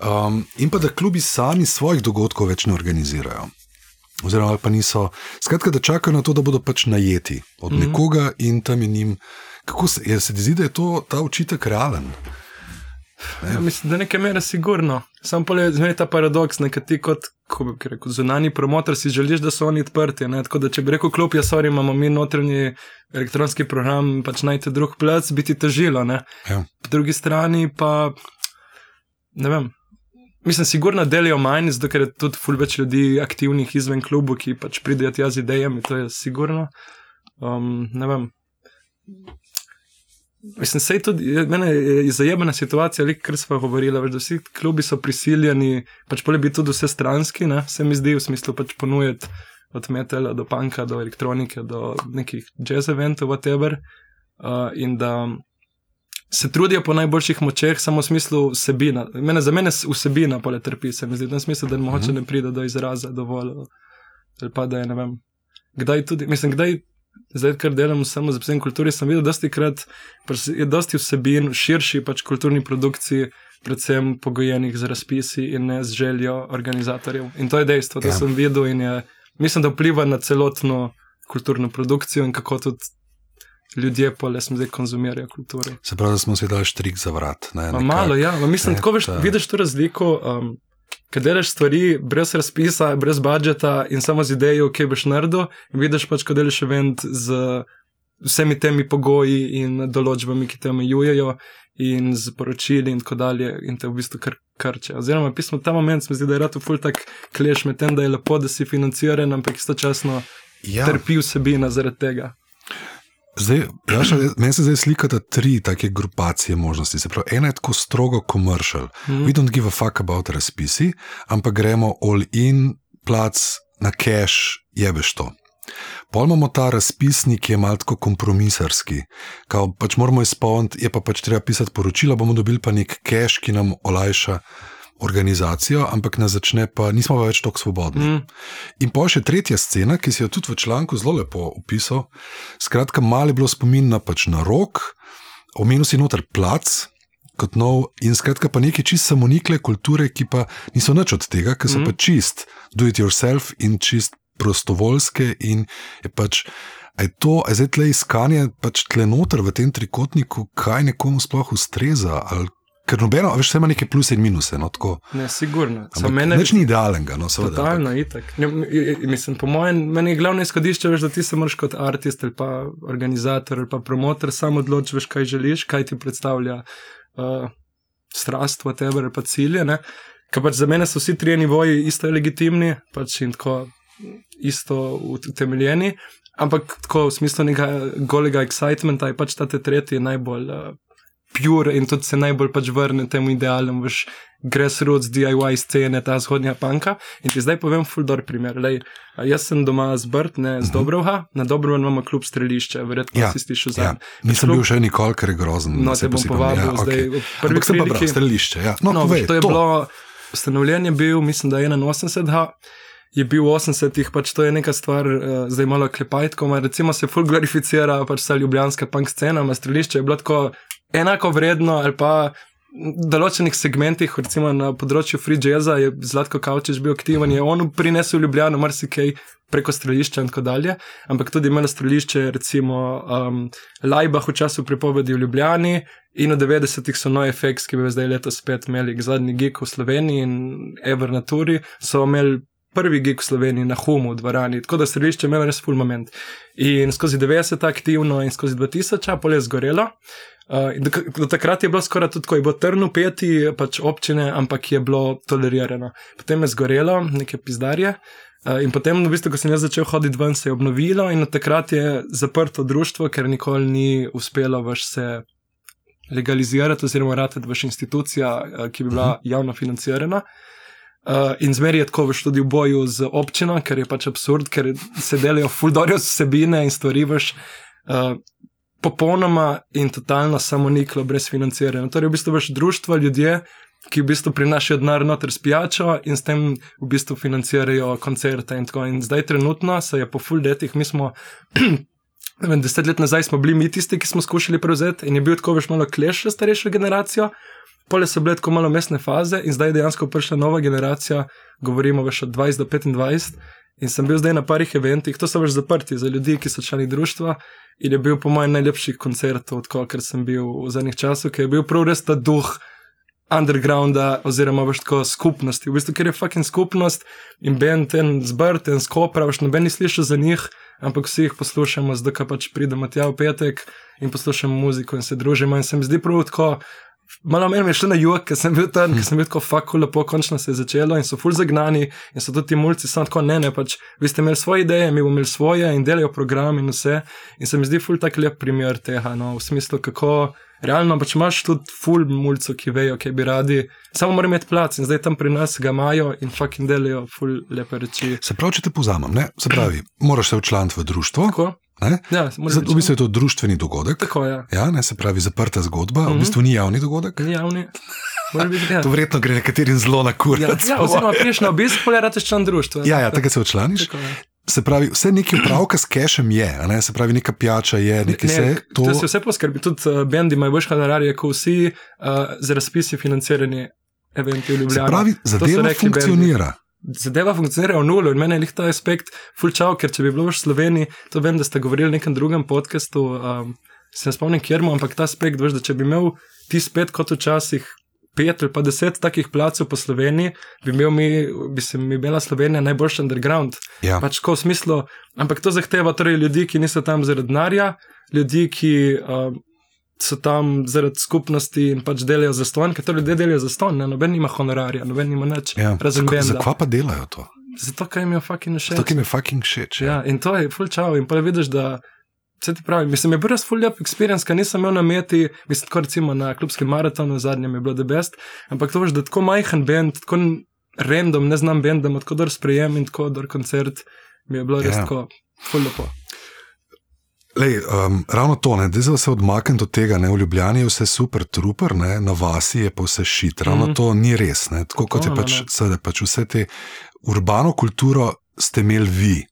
Um, in pa da klubi sami svojih dogodkov več ne organizirajo. Oziroma, pa niso. Skratka, da čakajo na to, da bodo pač najeti od mm. -hmm. nekoga in tam je njim. Kako se, je, se ti zdi, da je to, ta očitek realen? Ja, mislim, da neke mere sigurno. Sam pa je zmeraj ta paradoks, kad ti kot, ko bi rekel, zunani promotor si želiš, da so oni odprti. Ne? Tako da če bi rekel, klop, ja, sorry, imamo mi notranji elektronski program, pač najte drug plac, bi ti težilo. Ne? Ja. Po drugi strani pa, ne vem. Mislim, sigurno delijo manj, zato ker je tudi ful več ljudi aktivnih izven klubu, ki pač pridejo tja z idejami, to je sigurno. Um, ne vem. Mislim, sej tudi, mene je zajemna situacija, ali kar smo govorili, veš, da vsi klubi so prisiljeni, pač pole biti tudi vse stranski, ne, se mi zdi, v smislu pač ponujati od metala do panka, do elektronike, do nekih jazz eventov, whatever. Uh, in da se trudijo po najboljših močeh, samo v smislu vsebina. Mene, za mene vsebina pole trpi, se mi zdi, v tem smislu, da mogoče Mhm. ne pride do izraza dovolj. Ali pa da je, ne vem, kdaj tudi, mislim, kdaj zdaj, ker delam samo za psem kulturi, sem videl, da krat pač je dosti vsebin v širši pač kulturni produkciji, predvsem pogojenih z razpisi in ne z željo organizatorjev. In to je dejstvo, da ja. sem videl in je, mislim, da vpliva na celotno kulturno produkcijo in kako tudi. Ljudje pa le smo zdaj konzumirajo kulturo. Se pravi, da smo si dali štrik za vrat. Ne, malo, ja. Mislim, da veš, vidiš to razliko. Um, Kaj delaš stvari brez razpisa, brez budžeta in samo z idejo, kaj boš naredil, vidiš pač, ko delaš event z vsemi temi pogoji in določbami, ki te omejujejo, in z poročili in tako dalje, in te v bistvu kar krče. Oziroma, pismo ta moment, mi zdi, da je rado ful tak kleš med tem, da je lepo, da si financiran, ampak istočasno ja. trpi vsebina zaradi tega. Zdaj, Jaša, meni se zdaj slikata tri take grupacije možnosti. Se pravi, ena je tako strogo komercial. Mm. We don't give a fuck about razpisi, ampak gremo all in, plac na cash, jebeš to. Pol imamo ta razpisnik, ki je malo kompromisarski. Kao, pač moramo izpolniti, je pa pač treba pisati poročila, bomo dobili pa nek cash, ki nam olajša organizacijo, ampak ne začne, pa nismo več tako svobodni. Mm. In pa še tretja scena, ki si jo tudi v članku zelo lepo opisal. Skratka, malo je bilo spomin na, pač na rok, omenil si noter plac. Kot nov, in skratka, pa nekaj čist samonikle kulture, ki pa niso nič od tega, ker so mm. pa čist, do it yourself in čist prostovoljske. In je pač, je to, je zdaj tle iskanje, pač tle noter v tem trikotniku, kaj nekomu sploh ustreza, ali Ker nobeno, veš, ima neke pluse in minuse. No, ne, sigurno. Nič ni idealnega. No, totalno, itak. Ne, mislim, po mojem, meni je glavno izhodišče, veš, da ti se moraš kot artist ali pa organizator ali pa promotor samo odločiti, kaj želiš, kaj ti predstavlja uh, strast, whatever, ali pa cilje. Ker pač za mene so vsi tri nivoji isto legitimni pač in tako isto utemeljeni. Ampak tako v smislu nekega golega excitementa je pač ta tretji najbolj. Uh, pure in tudi se najbolj pač vrne temu idealnemu, veš, grassroots DIY scene, ta zhodnja panka. In ti zdaj povem fuldor primer. Lej, jaz sem doma z Brt, ne z mhm. -huh. Dobrovha, na Dobrovha imamo klub strelišče, verjetno ja, si slišal za. Ja. Nisem klub... bil še nikoli, ker je grozen. No, te bom povabil ja, zdaj. Okay. Prvi Ampak sem pa bral strelišče. Ja. No, no, povej, to je to. bilo, ustanovljen je bil, mislim, da je 81. Je bil v 80-ih, pač to je neka stvar, uh, zdaj malo klepajtko, recimo se full glorificira, pač vsa ljubljanska punk scena, ima strelišče, je bilo tako enako vredno ali pa. V določenih segmentih, recimo na področju free jazza, je Zlatko Kavčič bil aktiven, je on prinesel Ljubljano marsikaj preko strelišča in tako dalje, ampak tudi imelo strelišče, recimo um, Lajbah v času pripovedi v Ljubljani in v 90-ih so nove efekti, ki bi zdaj letos spet imeli zadnji gig v Sloveniji in Ever Naturi, so imeli prvi gig v Sloveniji na Humu v dvorani, tako da strelišče je imelo res full moment. In skozi 90 aktivno in skozi 2000, pa je zgorelo. Uh, do, do takrat je bilo skoraj tako, je bilo trno peti, pač občine, ampak je bilo tolerirano. Potem je zgorelo, neke pizdarje. Uh, in potem, v bistvu, ko sem jaz začel hoditi ven, se je obnovilo, in od takrat je zaprto društvo, ker nikoli ni uspelo več se legalizirati, oziroma ratati več institucija, uh, ki bi bila mhm. javno financirana. Uh, in zmeri je tako več tudi v boju z občino, ker je pač absurd, ker se delajo fuldorijo vsebine in stvari več. Uh, popolnoma in totalno samo niklo, brez financiranja. Torej, v bistvu veš društvo ljudje, ki v bistvu prinašajo denar noter s pijačo in s tem v bistvu financirajo koncerte in tako. In zdaj trenutno se je po full letih, mi smo. Vem, deset let nazaj smo bili mi tisti, ki smo skušali prevzeti, in je bil tako veš malo kleš za starejšo generacijo, pole so bile tako malo mestne faze, in zdaj je dejansko prišla nova generacija, govorimo več od 20 do 25. In sem bil zdaj na parih eventih, to so več zaprti za ljudi, ki so člani društva, In je bil po mojem najlepših koncertov, odkar sem bil v zadnjih časih, ker je bil prav res ta duh undergrounda, oziroma več tako skupnosti. V bistvu, ker je fucking skupnost in bend ten zbrt, ten skopra, več noben ni slišal za njih, ampak vsi jih poslušamo, zdaj pa pač pridemo tja v petek in poslušamo muziko in se družimo. In se mi zdi prav tako. Malo manj je šlo na jug, ker sem bil tam, ker sem bil tako fako lepo, končno se je začelo in so ful zagnani in so tudi ti mulci, samo tako ne, ne, pač vi ste imeli svoje ideje, mi bomo imeli svoje in delajo program in vse. In se mi zdi ful tak lep primer tega, no, v smislu, kako realno pač imaš tudi ful mulcev, ki vejo, kaj bi radi, samo morajo imeti plac in zdaj tam pri nas ga imajo in fucking delajo ful lepe reči. Se pravi, če te pozamem, ne, se pravi, moraš se včlaniti v društvo. Tako. Ja, Zdaj, v bistvu je to družbeni dogodek. Tako, ja. Ja, ne, se pravi, zaprta zgodba, mm -hmm. v mhm. bistvu ni javni dogodek. Ni javni. Biti, ja. To verjetno gre nekaterim zelo na kur. Ja, ja, oziroma, priješ na obisk, pa je rečeš član društva. Ja, ja, tega se odčlaniš. Se pravi, vse nekaj upravka s kešem je, ne? se pravi, neka pijača je, nekaj se to... to. se vse poskrbi, tudi uh, bendi imajo boljše honorarje, kot vsi uh, za razpisi financirani eventi v Se Ljubljani. pravi, To so zadeva rekli bendi. Zadeva funkcionira v nulo in meni je ta aspekt fulčal, ker če bi bilo v Sloveniji, to vem, da ste govorili v nekem drugem podkastu, um, se ne spomnim kjer, ampak ta aspekt, veš, da če bi imel ti spet kot včasih pet ali pa deset takih placov po Sloveniji, bi, imel mi, bi se mi bila Slovenija najboljši underground. Ja. Pač tako v smislu, ampak to zahteva torej ljudi, ki niso tam zaradi denarja, ljudi, ki um, so tam zaradi skupnosti in pač delajo za ston, ker to ljudje delajo za ston, noben ima honorarja, noben ima nič, Ja. razen benda. Zakaj pa delajo to? Zato, ker jim je fucking všeč. Zato, ki mi je fucking všeč. Ja, in to je full čau. In pa vidiš, da se ti pravi, mislim, je bil res full up experience, ker nisem imel na meti, mislim, tako recimo na klubskem maratonu, zadnjem je bilo the best, ampak to veš, da tako majhen bend, tako random, ne znam bend, da ima tako dober sprejem in tako dober koncert, mi je bilo res Ja. tako full lepo. Lej, um, ravno to, ne, da se odmaknem od tega, ne, v Ljubljani je vse super, trooper, ne, na vasi je pa vse šit. Ravno Mhm. to ni res. Ne, tako kot je No, pač, no, no. seveda, pač vse te urbano kulturo ste imeli vi.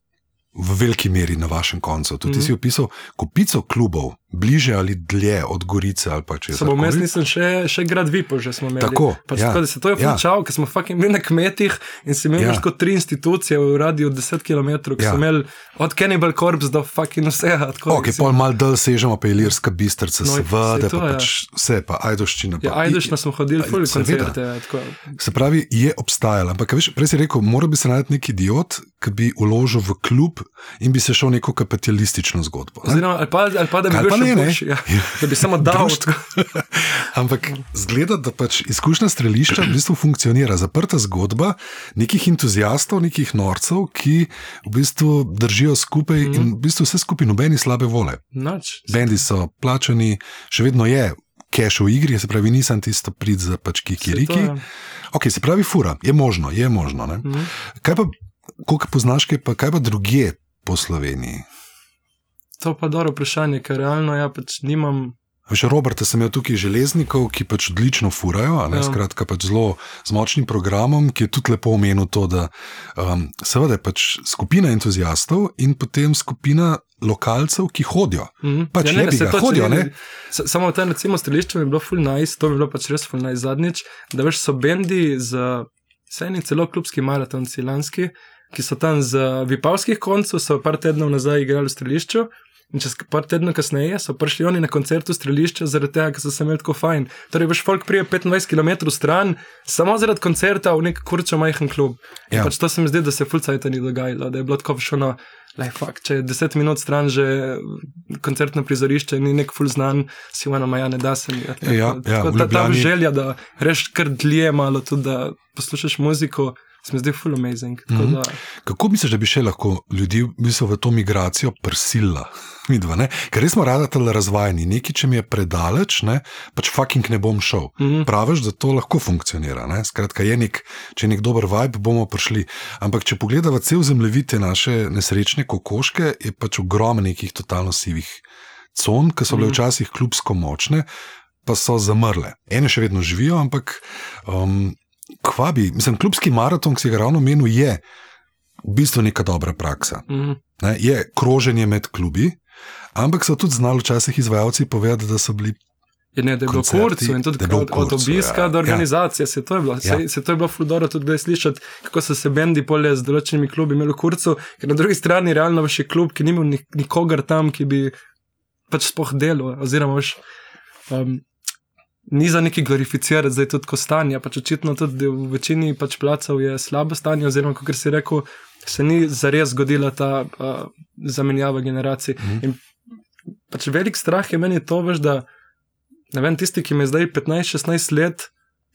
V veliki meri na vašem koncu. Tudi mm. Mhm. si opisal kopico klubov, bliže ali dlje od Gorice ali pa če Samo vmes nisem še, še grad Vipo, že smo imeli. Tako, pač ja, tako, da se to je ja. fučal, ker smo fucking bili na kmetih in si imel Ja. ja. kot tri institucije v radiju 10 km, ki Ja. so imeli od Cannibal Corpse do fucking vsega. Tako, Ok, pol mal dol sežemo, pa Ilirska bistrca, No, seveda, pa ja. pač vse, pa Ajdoščina. Ja, pa- Ajdušno smo hodili, Aj, ful seveda. koncerte. ja, tako. Se pravi, je obstajala. Ampak, veš, prej si rekel, mora bi se najti neki idiot, ki bi uložil v klub in bi se šel neko kapitalistično zgodbo. Oziroma, ali pa, ali pa da bi bil ne, ne. boljši, ja, da bi samo dal. Ampak zgleda, da pač izkušnja strelišča v bistvu funkcionira. Zaprta zgodba nekih entuzijastov, nekih norcev, ki v bistvu držijo skupaj mm in v bistvu vse skupaj, nobeni slabe vole. Noč. Bendi so plačani, še vedno je. Cash v igri, se pravi, nisem tisto prid za pač kikiriki. Ok, se pravi, fura, je možno, je možno. Ne? Mhm. Kaj pa, koliko poznaš, kaj pa, kaj pa druge po Sloveniji? To pa je dobro vprašanje, ker realno ja pač nimam. Še Roberta sem imel tukaj železnikov, ki pač odlično furajo, ne, Ja. skratka, pač zelo z močnim programom, ki je tudi lepo omenil to, da um, seveda je pač skupina entuzijastov in potem skupina lokalcev, ki hodijo. Mhm. Pač ne, jebi saj ga, to, hodijo, ne? s- Samo v tem recimo strelišču mi je bilo full nice, to mi je bilo pač res full nice zadnjič, da veš so bendi z vsejni celo klubski maratonci lanski, ki so tam z vipavskih koncev, so par tednov nazaj igrali v strelišču. In čez par tednov kasneje so prišli oni na koncert v strelišče, zaradi tega, ker so se imeli tako fajn. Torej, veš, folk prije 25 km stran, samo zaradi koncerta v nek kurčo majhen klub. Ja. Ja. Pač to se mi zdi, da se fulcajta ni dogajalo, da je bilo tako šlo. Lej, fakt, če je 10 minut stran že koncertno prizorišče, ni nek ful znan, si vana maja ne da se mi. Ja, ja, ta, ta želja, da reš kar dlje malo, tudi da poslušaš muziko, se mi zdi ful amazing. Tako Mhm. da, Kako misliš, da bi še lahko ljudi v, bistvu, v to migracijo prisila? Midva, ne? Ker res smo rada tale razvajeni, nekaj, če mi je predaleč, ne, pač fucking ne bom šel. Mhm. Praviš, da to lahko funkcionira. Ne? Skratka, je nek, če je nek dober vibe, bomo prišli. Ampak če pogledamo cel zemljevid te naše nesrečne kokoške, je pač ogromno nekih totalno sivih con, ki so bile Mhm. včasih klubsko močne, pa so zamrle. Ene še vedno živijo, ampak um, kva bi, mislim, klubski maraton, ki si ga ravno menil, je v bistvu neka dobra praksa. mhm. Ne? Je kroženje med klubi, ampak so tudi znali včasih izvajalci povedati, da so bili Je, ne, da je bilo kurcu in tudi bilo od, Kurcu, obiska ja. do organizacije. Se to je bilo, Ja. se, se to je bilo fludoro tudi slišati, kako so se bendi polje z določenimi klubi imeli v kurcu, ker na drugi strani realno je klub, ki ni imel nik- nikogar tam, ki bi pač spoh delal, oziroma veš. Um, Ni za neki glorificirati, zdaj tudi ko stanje. Pač očitno tudi v večini pač placev je slabo stanje, oziroma kot si rekel, se ni zares zgodila ta uh, zamenjava generacij. Mhm. In pač velik strah je meni to, veš, da ne vem, tisti, ki me zdaj 15-16 let,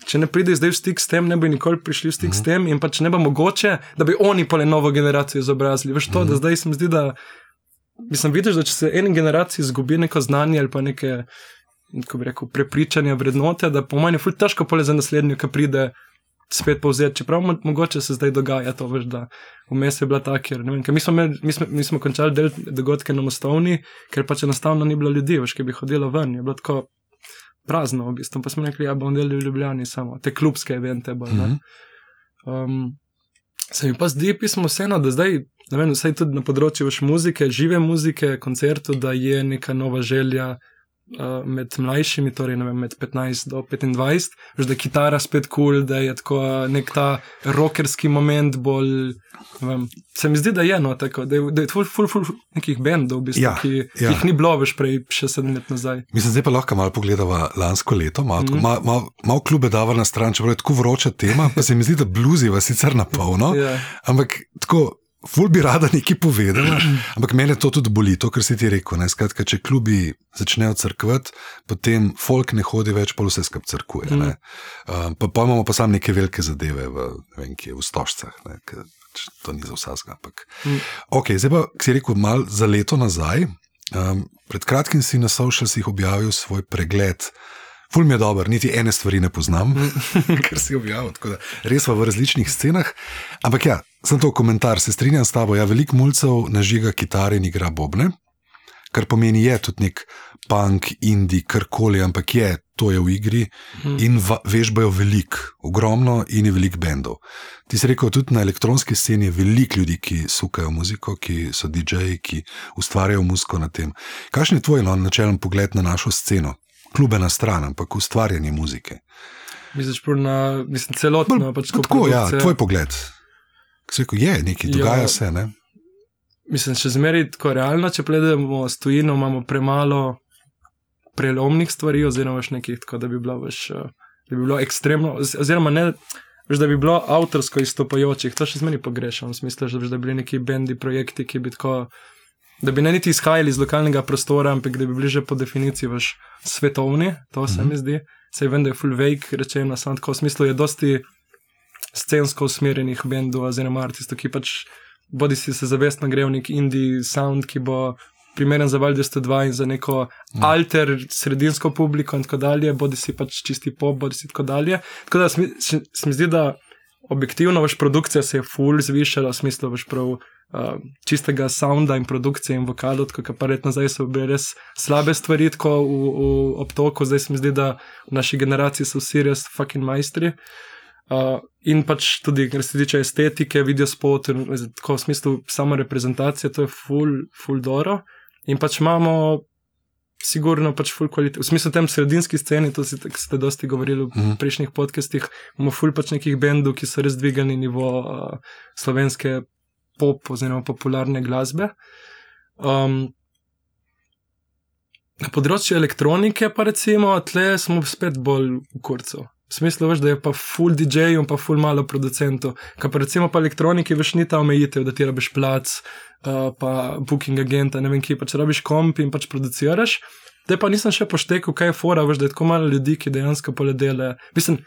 če ne pride zdaj v stik s tem, ne bi nikoli prišli v stik mm -hmm. s tem in pač ne bo mogoče, da bi oni pole novo generacijo izobrazili. Veš to, mm -hmm. da zdaj se mi zdi, da mislim, vidiš, da če se eni generaciji izgubi neko znanje ali pa neke, kako bi rekel, prepričanja, vrednote, da po manj je ful težko pole za naslednjo, ki pride. Spet povzeti, čeprav mo mogoče se zdaj dogaja to, veš, da vmes je bila ta, ker, ne vem, ker mi smo, imeli, mi, smo, mi smo končali del dogodke na Mostovni, ker pač enostavno ni bilo ljudi, veš, ki bi hodilo ven, je bilo tako prazno, v bistvu, pa smo rekli, ja, bomo delali v Ljubljani samo, te klubske evente bolj, ne. Mhm. Um, se mi pa zdi pismo vseeno, da zdaj ne vem, vsaj tudi na področju veš, muzike, žive muzike, koncertov, da je neka nova želja. Uh, med mlajšimi, torej vem, med 15 do 25, že da je kitara spet kul, cool, da je tako nek ta rockerski moment bolj. Vem, se mi zdi, da je eno tako, da je, da je ful, ful, ful nekih bendov, v bistvu, Ja, ki, ja. ki jih ni bilo več prej, še sedem let nazaj. Mislim, zdaj pa lahko malo pogledava lansko leto, malo mm. mal, mal, mal klube dava na stran, čeprav je tako vroča tema, pa se mi zdi, da bluziva sicer na polno, Ja. ampak tako. Ful bi rada nekaj povedala, ampak mene to tudi boli, to, kar si ti rekel. Ne? Skratka, če klubi začnejo crkvati, potem folk ne hodi več, pa vse skupaj crkuje. Mm. Um, pa, pa imamo pa sam neke velike zadeve v, vem, kje, v stožcah, ne? ker pač to ni za vsega. Ampak. Mm. Ok, zdaj pa, ki si rekel, mal za leto nazaj. Um, pred kratkim si na socialsih objavil svoj pregled. Ful mi je dober, niti ene stvari ne poznam, kar si objavil. Res pa v različnih scenah. Ampak ja, sem to komentar, se strinjam s tabo. Ja, veliko mulcev nažiga kitare in igra bobne, kar pomeni, je tudi nek punk, indie, karkoli, ampak je, to je v igri in va, vežbajo veliko, ogromno in je veliko bendov. Ti si rekel, tudi na elektronski sceni je veliko ljudi, ki sukajo muziko, ki so DJ-ji, ki ustvarjajo muziko na tem. Kakšen je tvoj no, načelen pogled na našo sceno? Klube na stran, ampak ustvarjanje muzike. Misliš, na, mislim, celotno. Bolj Pač, ko Tako, ja, produkcija- tvoj pogled. Rekel, je nekaj, Ja. dogaja se. Ne? Mislim, še zmeraj tako realno, če pogledamo stojino, imamo premalo prelomnih stvari, oziroma nekih, tako da bi bilo, veš, eh, da bi bilo ekstremno, oz- oziroma ne, veš, da bi bilo avtorsko izstopajočih, to še zmeraj pogrešam, veš, da bi bili neki bendi, projekti, ki bi tako. Da bi ne niti izhajali iz lokalnega prostora, ampak da bi bili že po definiciji veš, svetovni, to se mm -hmm. mi zdi. Sej vem, da je full wake rečeno, samo tako v smislu je dosti scensko usmerjenih bendov oziroma artistov, ki pač bodi si se zavestno grejo nek indie sound, ki bo primeren za Valde 102 in za neko mm. alter sredinsko publiko in tako dalje, bodi si pač čisti pop, bodi si tako dalje. Tako da se mi, se, se mi zdi, da objektivno vaš produkcija se je full zvišala, v smislu vaš prav uh, čistega sounda in produkcije in vokalov, tako kar pa red nazaj so bile res slabe stvari tako v, v obtoku, zdaj se mi zdi, da v naši generaciji so vsi res fucking majstri. Uh, in pač tudi, kar se tiče estetike, video spotov, tako v smislu samo reprezentacije, to je full, full doro. In pač imamo, sigurno, pač full kvalitet. V smislu tem sredinski sceni, to si, ste dosti govorili v Mhm. prejšnjih podcastih, imamo full pač nekih bendov, ki so res dvigali nivo uh, slovenske pop oziroma popularne glasbe. Um, na področju elektronike pa recimo, tle smo spet bolj v kurcu. V smislu, veš, da je pa full DJ in pa full malo producentov. Kaj pa recimo pa elektroniki, veš, ni ta omejitev, da ti rabiš plac, uh, pa booking agenta, ne vem kje, pač rabiš komp in pač produciraš. Te pa nisem še poštekal, kaj je fora, veš, da je tako malo ljudi, ki dejansko poledele. Mislim,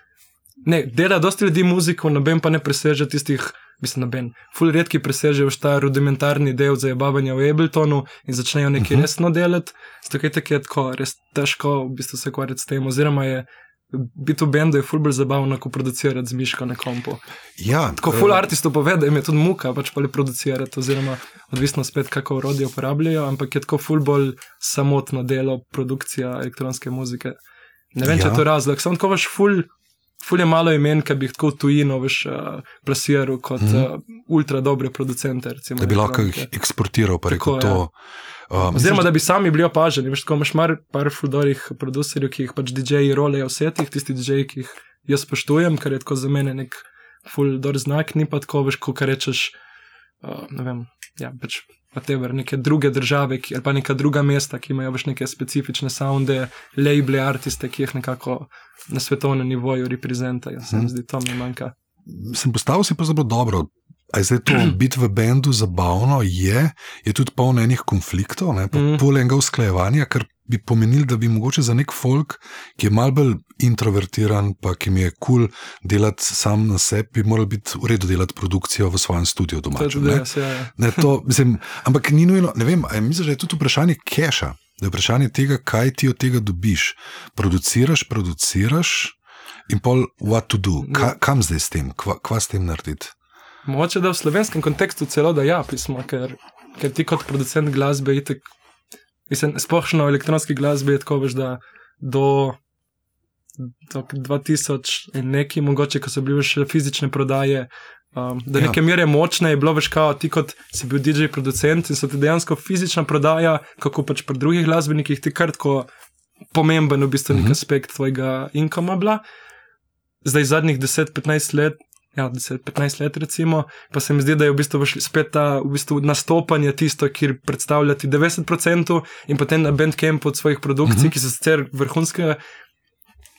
ne, dela dosti ljudi muziko, noben pa ne preseže tistih, mislim, noben. Ful redki presežejo ta rudimentarni del zabavanja v Abletonu in začnejo nekaj uh Mhm. -huh. resno delati. Zato je tako, res težko v bistvu se ukvarjati s tem, oziroma je. Biti v bendu je ful bolj zabavno, kot producirati z miško na kompu. Ja, Tako ful artistov pove, da jim je tudi muka, pač pa le producirati, oziroma odvisno spet, kako urodje uporabljajo, ampak je tako ful bolj samotno delo, produkcija elektronske muzike. Ne vem, ja. če Ja. je to razlog, samo tako veš ful. Ful je malo imen, ki bi jih tako tujino veš, uh, plasiral kot mm uh, ultra dobre producente. Recimo, da bi lahko jih eksportiral, pa rekel Tako, ja. to. Um, Oziroma, da bi sami bili opaženi. Veš, tako imaš mar, par fuldorih producerjev, ki jih pač DJ-ji rolejo v setih, tisti DJ-ji, ki jih jaz spoštujem, kar je tako za mene nek fuldor znak, ni pa tako, veš, ko rečeš, uh, ne vem, ja, pač. Whatever, neke druge države ki, ali pa neka druga mesta, ki imajo več neke specifične sounde, labele, artiste, ki jih nekako na svetovnem nivoju reprezentajo. Se mi zdi, to mi manjka. sem postavil si pa zelo dobro. A je zdaj to biti v bendu zabavno, je, je tudi polno enih konfliktov, ne, pa mm. polenega usklajevanja, kar bi pomenilo, da bi mogoče za nek folk, ki je mal bolj introvertiran, pa ki mi je kul cool delati sam na sebi, bi moral biti v redu delati produkcijo v svojem studiu doma. ja, ja. Mislim, ampak ni nujno, ne vem, ali misliš, da je tudi vprašanje keša, da je vprašanje tega, kaj ti od tega dobiš. Produciraš, produciraš in pol what to do, Ka, kam zdaj s tem, kva, kva s tem narediti. Mogoče da v slovenskem kontekstu celo da ja, pismo, ker, ker ti kot producent glasbe, itek, mislim, splošno elektronski glasbi je tako, veš, da do, do 2000 in neki, mogoče, ko so bile še fizične prodaje, Um, do Ja. neke mere močne je bilo več kao ti kot si bil DJ producent in so ti dejansko fizična prodaja, kako pač pri drugih glasbenikih ti kar tako pomemben v bistvu nek Mhm. aspekt tvojega inkoma bila. Zdaj zadnjih 10-15 let. Ja, 10-15 let, recimo, pa se mi zdi, da je v bistvu spet ta v bistvu nastopanje tisto, kjer predstavljati 90% in potem na Bandcampu od svojih produkcij, Mhm. mm -hmm. ki so sicer vrhunske,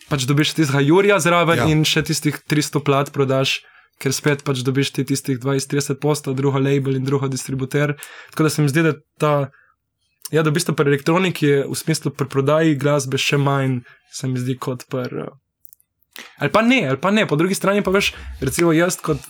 pač dobiš tistega Jurija zraven Ja. in še tistih 300 plat prodaš, ker spet pač dobiš ti tistih 20-30 postov, drugo label in drugo distributer. Tako da se mi zdi, da ta. Ja, da v bistvu pri elektroniki je v smislu pri prodaji glasbe še manj, se mi zdi, kot pri. eh, Ali pa ne, ali pa ne, po drugi strani pa veš, recimo jaz, kot,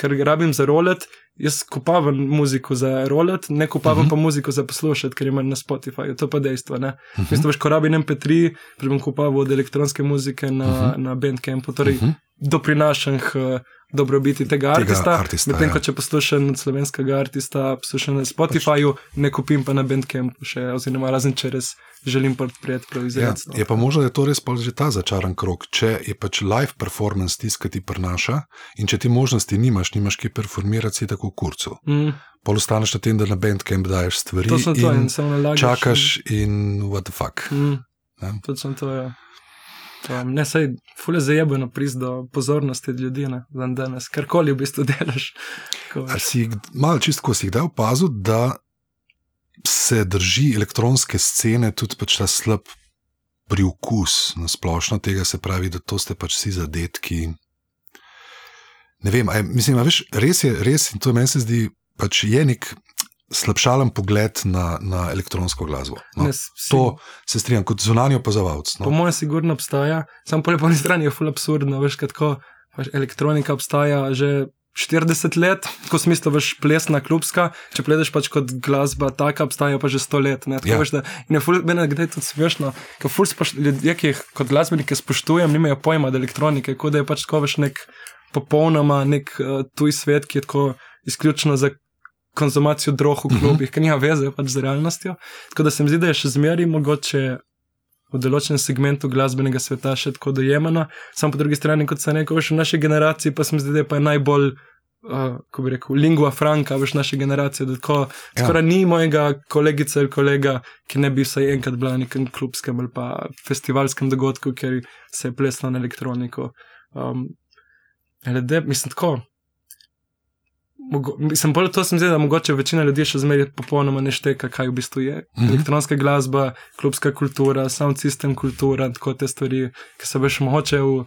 ker rabim za rolet, jaz kupavam muziko za rolet, ne kupavam uh Mhm. -huh. pa muziko za poslušati, ker imam na Spotifyju, to pa dejstvo. Ne? Uh -huh. Mislim, veš, ko rabim MP3, pa bom kupaval od elektronske muzike na, uh Mhm. -huh. na Bandcampu, torej uh Mhm. -huh. doprinašam k uh, dobrobiti tega, Tega artista. artista, Medtem ja. ko če poslušam slovenskega artista, poslušam na Spotifyju, ne kupim pa na Bandcampu še, oziroma razen če res želim podpreti Ja, proizvajalca. je pa možno, da je to res pol že ta začaran krok. Če je pač live performance tisti, ki ti prinaša, in če ti možnosti nimaš, nimaš ki performirati, si tako v kurcu. Mm, Pol ostaneš na tem, da na bandcamp daješ stvari to sem to in in samo nalagaš. čakaš in what the fuck. Mm, Ja. točno to je. Um, ne, sej, fule zajebeno pris do pozornosti ljudi, ne, dan danes, karkoli v bistvu delaš. Si jih- malo čistko si kdaj opazil, da se drži elektronske scene tudi pač ta slab priokus na splošno tega, se pravi, da to ste pač vsi zadetki. Ne vem, a je, mislim, a veš, res je, res in to meni se zdi, pač je nek slabšalen pogled na, na elektronsko glasbo. No, ne, si, to se strinjam kot zunanji opazovalec. Po No. mojem, sigurno obstaja, samo po eni strani je ful absurdno, veš, kaj tako, pač elektronika obstaja že 40 let, tako v smislu, veš, plesna, klubska, če pledeš pač kot glasba, taka obstaja pa že 100 let. Ne, tako, Ja. veš, da, in je ful, meni kdaj tudi smešno, ker ful spoš, ljudje, ki jih kot glasbenike spoštujem, nimajo pojma od elektronike, kot da je pač tako veš nek popolnoma nek uh, tuj svet, ki je tako izključno za konzumacijo drog v Mhm. klubih, ker nima veze pač z realnostjo. Tako da se mi zdi, da je še zmeraj mogoče v določenem segmentu glasbenega sveta še tako dojemano, samo po drugi strani, kot se reče, v naši generaciji pa se mi zdi, da je pa najbolj. Uh, ko bi rekel, lingua franca, veš, naše generacije. Tako, Ja. skoraj ni mojega kolegice ali kolega, ki ne bi vsaj enkrat bila na nekem klubskem ali pa festivalskem dogodku, ker se je plesla na elektroniko. Um, LD, mislim, tako. Mogo, mislim, bolj to se mi zdi, da mogoče večina ljudi še zmeraj popolnoma ne šteka, kaj v bistvu je. Mhm. Elektronska glasba, klubska kultura, sound system kultura, tako te stvari, ki so veš mogoče v,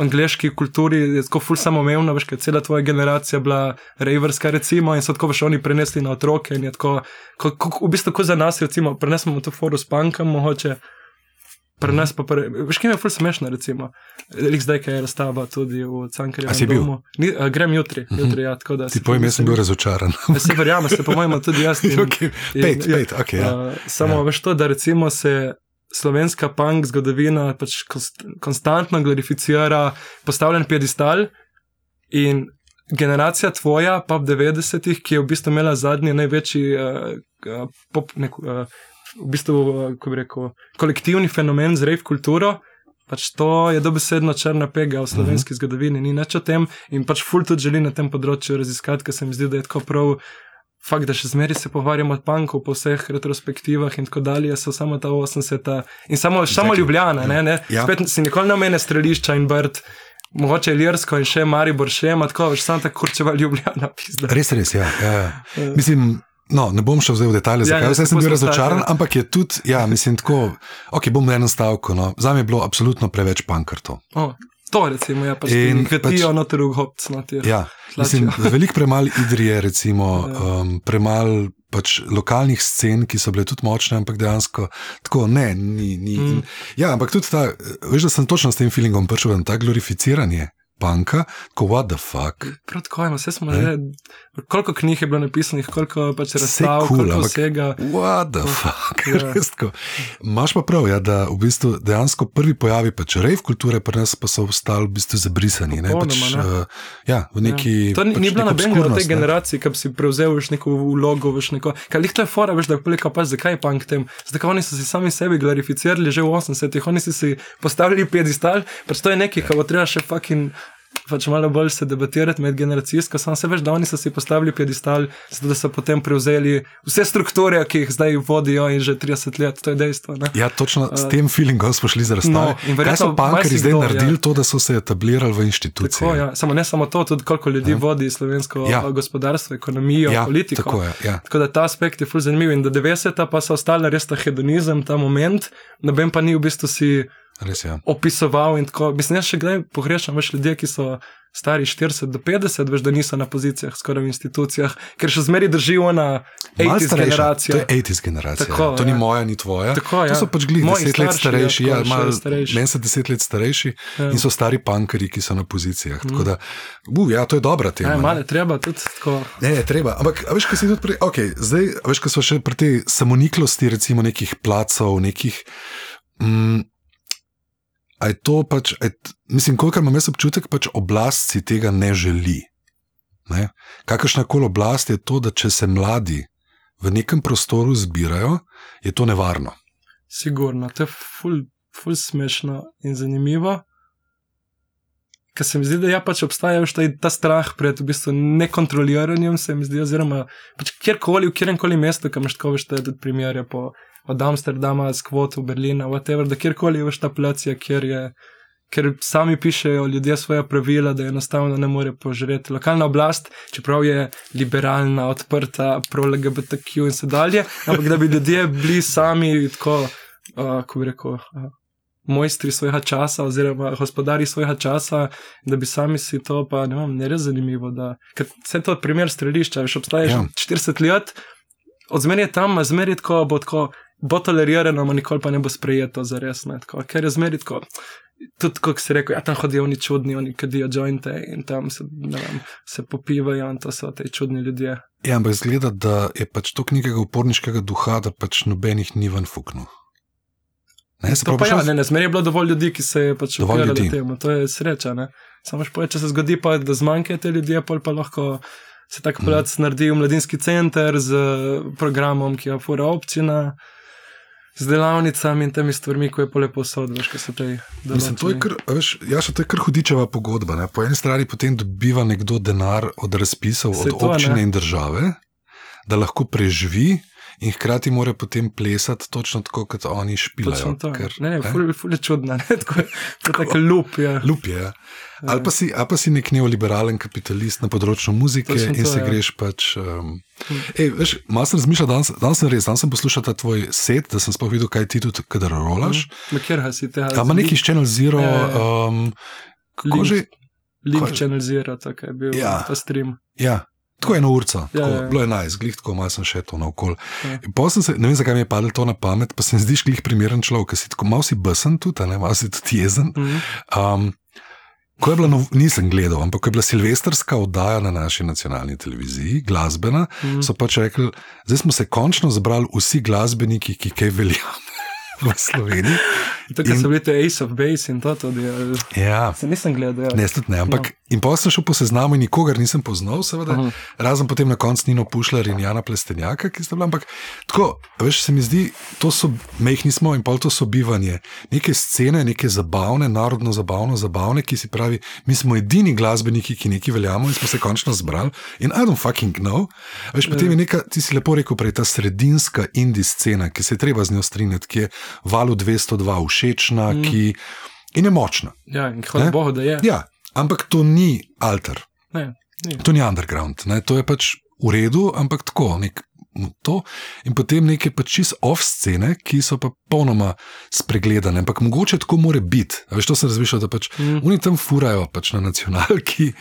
angliški kulturi, je tako ful samoumevno, veš, je cela tvoja generacija bila raverska, recimo, in so tako veš oni prenesli na otroke in je tako, ko, ko, v bistvu kot za nas, recimo, prenesemo to foru s pankom, mogoče. Pri nas pa, pre, veš, kaj je ful smešno, recimo. Lik zdaj, ki je razstava tudi v Cankarju. Si bil? Ni, a, grem jutri, jutri, ja, tako da. Ti povem, jaz sem bil razočaran. Ja, se verjamem, se po mojem tudi jaz. In, okay. in- Pet, ja, pet, okay, ja. Uh, samo Ja. veš to, da recimo se slovenska punk zgodovina pač konst, konstantno glorificira, postavljen piedestal in generacija tvoja, pa v 90-ih, ki je v bistvu imela zadnji največji uh, pop, nek, uh, v bistvu, uh, ko bi rekel, kolektivni fenomen z rave kulturo. Pač to je dobesedno črna pega v slovenski uh -huh. zgodovini, ni nič o tem in pač ful tudi želi na tem področju raziskati, ker se mi zdi, da je tako prav. Fakt, da še zmeraj se pogovarjamo o panku po vseh retrospektivah in tako dalje, so samo ta 80. in samo, exactly. samo Ljubljana, ne, ne? Ja. Spet si nikoli ne omene strelišča in brd, mogoče Ljersko in še Maribor še ima tako, veš, samo tako kurčeva Ljubljana, pizda. Res, res, ja. ja, ja. Mislim, no, ne bom šel zdaj v detalje, Ja, zakaj ne, ja, sem se bil razočaran, stati, ja. ampak je tudi, ja, mislim, tako, ok, bom na enem stavku. No. Za me je bilo absolutno preveč pankrtov. Oh, to recimo, ja, pač In in katijo pač- noter v hopc, noter. Ja, mislim, veliko premal idrije, recimo, Ja. um, premal pač lokalnih scen, ki so bile tudi močne, ampak dejansko tako ne. Ni, ni. Mm. Mm. Ja, ampak tudi ta, veš, da sem točno s tem feelingom prišel, ta glorificiranje panka, ko what the fuck. Tako je, vse smo že, koliko knjig je bilo napisanih, koliko pač razstav, cool, koliko vsega. What the fuck, Ja. res tako. Imaš pa prav, ja, da v bistvu dejansko prvi pojavi pač rave kulture, pri nas pa so ostali v bistvu zabrisani. Ne, pač, ne. uh, ja, v neki. To ni, pač ni bila neko nobena od tej ne. generaciji, ki bi si prevzel veš, neko vlogo. Veš, neko, kaj jih to je fora, veš, da je pa zakaj je punk tem. Zdaj, oni so si sami sebi glorificirali že v 80-ih, oni so si postavili piedestal, pač to je nekaj, kar bo treba še fucking pač malo bolj se debatirati medgeneracijsko, samo se veš, da oni so si postavili piedestal, zato da so potem prevzeli vse strukture, ki jih zdaj vodijo in že 30 let, to je dejstvo. Ne? Ja, točno s tem feelingom smo šli za razstavo. No, Kaj so pankari zdaj marsikdo, naredili ja. to, da so se etablirali v inštitucije? Tako, ja. Samo ne samo to, tudi koliko ljudi Ja. vodi slovensko Ja. ja. gospodarstvo, ekonomijo, ja, politiko. tako je. Ja. Tako da ta aspekt je fully zanimiv in do 90. pa so ostale res ta hedonizem, ta moment, noben pa ni v bistvu si Res je. opisoval in tako. Mislim, jaz še kdaj pogrešam več ljudi, ki so stari 40 do 50, veš, da niso na pozicijah, skoraj v institucijah, ker še zmeri držijo na Malo 80 starejša. generacijo. To je 80 generacija. Tako, to ni ja. moja, ni tvoja. Tako, to ja. so pač glih Moji 10 let starši, starejši. ja, Ja, starejši. Meni so 10 let starejši Ja. in so stari pankari, ki so na pozicijah. Tako da, uh, ja, to je dobra tema. Ja, malo je treba tudi tako. Ne, ne, treba. Ampak, veš, kaj si tudi pri, okay, zdaj, veš, kaj smo še pri tej samoniklosti, recimo nekih placov, nekih. Mm, a je to pač, je, mislim, kolikor imam jaz občutek, pač oblast si tega ne želi. Ne? Kakršna koli oblast je to, da če se mladi v nekem prostoru zbirajo, je to nevarno. Sigurno, to je ful, ful smešno in zanimivo. Ker se mi zdi, da ja, pač obstaja ta, ta strah pred v bistvu nekontroliranjem, se mi zdi, oziroma pač kjerkoli, v kjerem koli mestu, kam tako veš, te tudi primere po, od Amsterdama, Skvotu, Berlina, whatever, da kjerkoli je veš ta placija, kjer je. Ker sami pišejo ljudje svoje pravila, da enostavno ne more požreti. Lokalna oblast, čeprav je liberalna, odprta, pro-LGBTQ in tako dalje, ampak da bi ljudje bili sami tako, uh, kako bi rekel, uh, mojstri svojega časa, oziroma gospodari svojega časa, da bi sami si to, pa ne vem, ne res zanimivo. Da, ker vse to je primer strelišča, veš, obstaja Ja. že 40 let, odzmeri je tam, a zmeri tako bo tako. Bo tolerirano, ma nikoli pa ne bo sprejeto za res. Ne, tako, ker je zmeri tako. Tudi, kot si rekel, ja, tam hodijo oni čudni, oni kadijo jointe in tam se, vem, se popivajo in to so ti čudni ljudje. Ja, ampak zgleda, da je pač to knjigega uporniškega duha, da pač nobenih ni ven fuknil. Ne, se To pravi, pa ja, ne, ne, zmeraj je bilo dovolj ljudi, ki se je pač ljudi. temu, to je sreča. Ne? Samo še povedati, če se zgodi, pa, da zmanjkajo te ljudje, pol pa lahko se tako mm. naredi v mladinski center z eh, programom, ki ga fura občina, z delavnicami in temi stvarmi, ko je pole posod, veš, kaj so te. Mislim, to je kar, a veš, ja, še to je kar hudičeva pogodba. Ne? Po eni strani potem dobiva nekdo denar od razpisov, Saj od to, občine ne. in države, da lahko preživi. In hkrati mora potem plesati točno tako, kot oni špilajo. Točno to. ker, ne, ne, ful, ful je čudno, ne, tako je, to je tako lup, ja. Lup je. ja. Ali pa, si, ali pa si nek neoliberalen kapitalist na področju muzike in to, se ja. greš pač. Um, ej, veš, malo sem razmišljal, danes, danes sem res, danes sem poslušal ta tvoj set, da sem sploh videl, kaj ti tudi, kadar rolaš. Ma kjer si tega? A ima neki Channel Zero, Ja, ja, ja. um, kako Link. že? Link Channel Zero, tako je bil Ja. ta stream. Ja, tako eno urca, Ja, tako, ja, ja. bilo je najs, glih tako malo sem še to naokol. Ja. In pol sem Se, ne vem, zakaj mi je padlo to na pamet, pa se mi zdiš glih primeren človek, ker si tako malo si besen tudi, ne malo si tudi jezen. Mhm. Um, ko je bila, nov, nisem gledal, ampak ko je bila silvestrska oddaja na naši nacionalni televiziji, glasbena, Mhm. so pač rekli, zdaj smo se končno zbrali vsi glasbeniki, ki kaj veljajo v Sloveniji. Tukaj In- so bili te Ace of Base in to tudi. ali- Ja. Se nisem gledal. Ja. Ne, tudi ne, ampak no. in pa sem šel po seznamu in nikogar nisem poznal, seveda, uh. -huh. razen potem na koncu Nino Pušljar in Jana Plestenjaka, ki sta bila. Ampak tako, veš, se mi zdi, to so mehni smo in pol to sobivanje. Neke scene, neke zabavne, narodno zabavno, zabavne, ki si pravi, mi smo edini glasbeniki, ki neki veljamo in smo se končno zbrali. In I don't fucking know. Veš, potem je neka, ti si lepo rekel, prej ta sredinska indie scena, ki se je treba z njo strinjati, ki je valu 202 všečna, mm. ki in je močna. Ja, in hvala Ne? Bogu, da je. Ja, ampak to ni alter, Ne, ni. to ni underground, ne? to je pač v redu, ampak tako. Nek, to. In potem neke pač čist off scene, ki so pa popolnoma spregledane, ampak mogoče tako more biti. Veš, to sem razmišljal, da pač Mm. oni tam furajo pač na nacionalki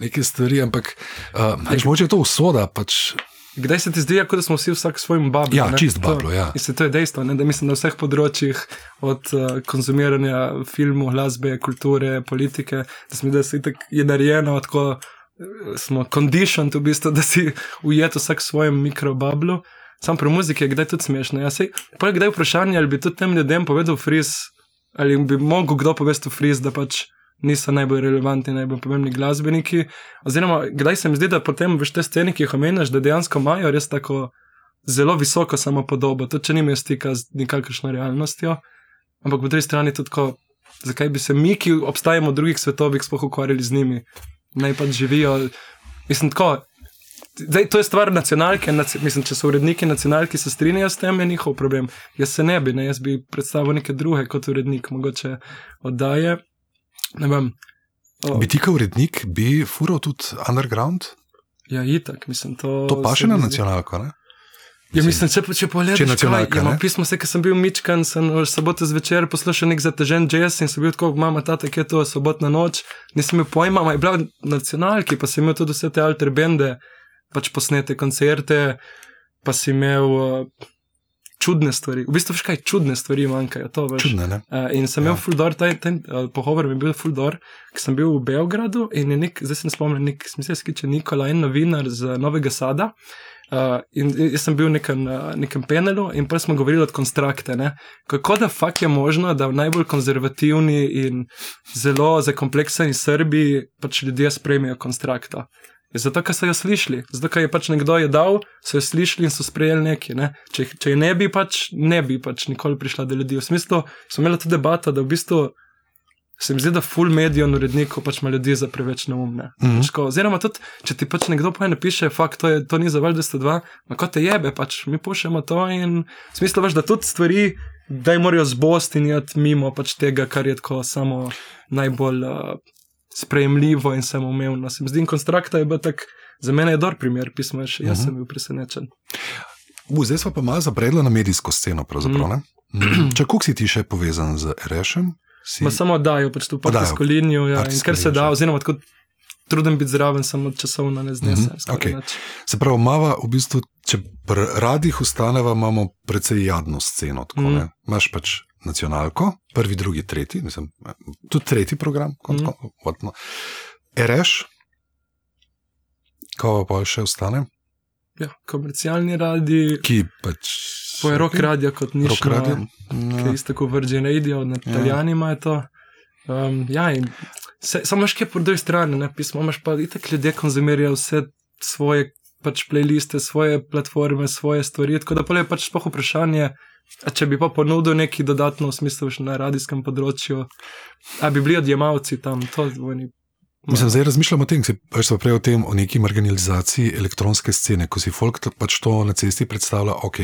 neke stvari, ampak uh, mogoče je to usoda. Pač, Kdaj se ti zdi, ja, kot da smo vsi vsak svojim babom? Ja, čist bablo, ja. In se to je dejstvo, ne, da mislim, na vseh področjih, od uh, konzumiranja filmov, glasbe, kulture, politike, da smo da se itak je narejeno, tako eh, smo conditioned v bistvu, da si ujet vsak svojem mikrobablu. Sam pri muziki je kdaj tudi smešno. Ja, sej, pa je kdaj vprašanje, ali bi tudi tem ljudem povedal friz, ali bi mogel kdo povesti friz, da pač niso najbolj relevantni, najbolj pomembni glasbeniki. Oziroma, kdaj se mi zdi, da potem veš te scene, ki jih omenjaš, da dejansko imajo res tako zelo visoko samopodobo, tudi če nimajo stika z nikakršno realnostjo. Ampak po drugi strani tudi tako zakaj bi se mi, ki obstajamo v drugih svetovih, sploh ukvarjali z njimi. Naj pač živijo. Mislim, tako. Zdaj, to je stvar nacionalke, naci, mislim, če so uredniki nacionalke, se strinjajo s tem, je njihov problem. Jaz se ne bi, ne, jaz bi predstavil neke druge kot urednik, mogoče oddaje. Ne vem. O, Bi ti kot urednik, bi fural tudi underground? ja, itak, mislim, to. To pa še na nacionalko, ne? Ja, mislim, če, če pogledaš, Če kaj, ja, pismo, se, ker sem bil Mičkan, sem soboto zvečer poslušal nek zatežen jazz in sem bil tako, mama, tata, kje je to sobotna noč, nisem imel pojma, ma je bila nacionalki, pa sem imel tudi vse te alter bende, pač posnete koncerte, pa si imel uh, čudne stvari. V bistvu, kaj, čudne stvari manjkajo. To, veš. Čudne, ne? Uh, in sem imel Ja. fuldor, ta, ta uh, pogovor mi je bil fuldor, ker sem bil v Beogradu in je nek, zdaj se ne spomnim, nek, mislim, se skiče Nikolaj, en novinar z Novega Sada. Uh, in jaz sem bil v nekem, uh, nekem panelu in pa smo govorili od konstrakte. Ne? Kako da fakt je možno, da v najbolj konzervativni in zelo zakomplekseni Srbiji pač ljudje sprejmejo konstrakta. Zato, ker so jo slišali, zato, ker je pač nekdo je dal, so jo slišali in so sprejeli nekaj. Ne? Če, če je ne bi, pač ne bi pač nikoli prišla do ljudi. V smislu, smo imeli tudi debato, da v bistvu se mi zdi, da full medijev in urednikov pač ima ljudi za preveč neumne. Pač ko- Oziroma, tudi če ti pač nekdo poje napiše, fakt, to, je, to ni za vaš 202, ma kot te jebe, pač mi pošljemo to in v smislu veš, da tudi stvari, da jim morajo zbosti in jati mimo pač tega, kar je tako samo najbolj uh, sprejemljivo in samoumevno. Se mi zdi, in konstrakta je bil tak, za mene je dober primer, pismo je še, jaz Mhm. sem bil presenečen. U, zdaj smo pa malo zabredli na medijsko sceno. Mhm. Mm. Če kako si ti še povezan z Rešem? Si... Ma samo dajo pač Oddajo. partijsko linijo, ja, in Partijsko kar se da, oziroma tako trudim biti zraven, samo časovno ne znese. Mhm, skoraj okej. nič. Se pravi, mava v bistvu, če pri radih ustaneva, imamo precej jadno sceno. Tako, Mhm. mm. Imáš pač nacionalko, prvi, drugi, tretji, mislim, tudi tretji program, Mhm. kot mm. Reš, ko pa še ostane, Ja, komercialni radi, ki pač. po je rock radio kot nič. Rock radio. Ki je isto kot Virgin Radio, na Ja. Italijani imajo to. Um, ja, in se, samo še po drugi strani, ne pismo, imaš pa itak ljudje konzumirajo vse svoje pač playliste, svoje platforme, svoje stvari. Tako da pa je pač spoh vprašanje, če bi pa ponudil neki dodatno še na radijskem področju, a bi bili odjemalci tam, to oni. Mislim, zdaj razmišljamo o tem, se pač prej o tem, o neki marginalizaciji elektronske scene, ko si folk pač to na cesti predstavlja, ok,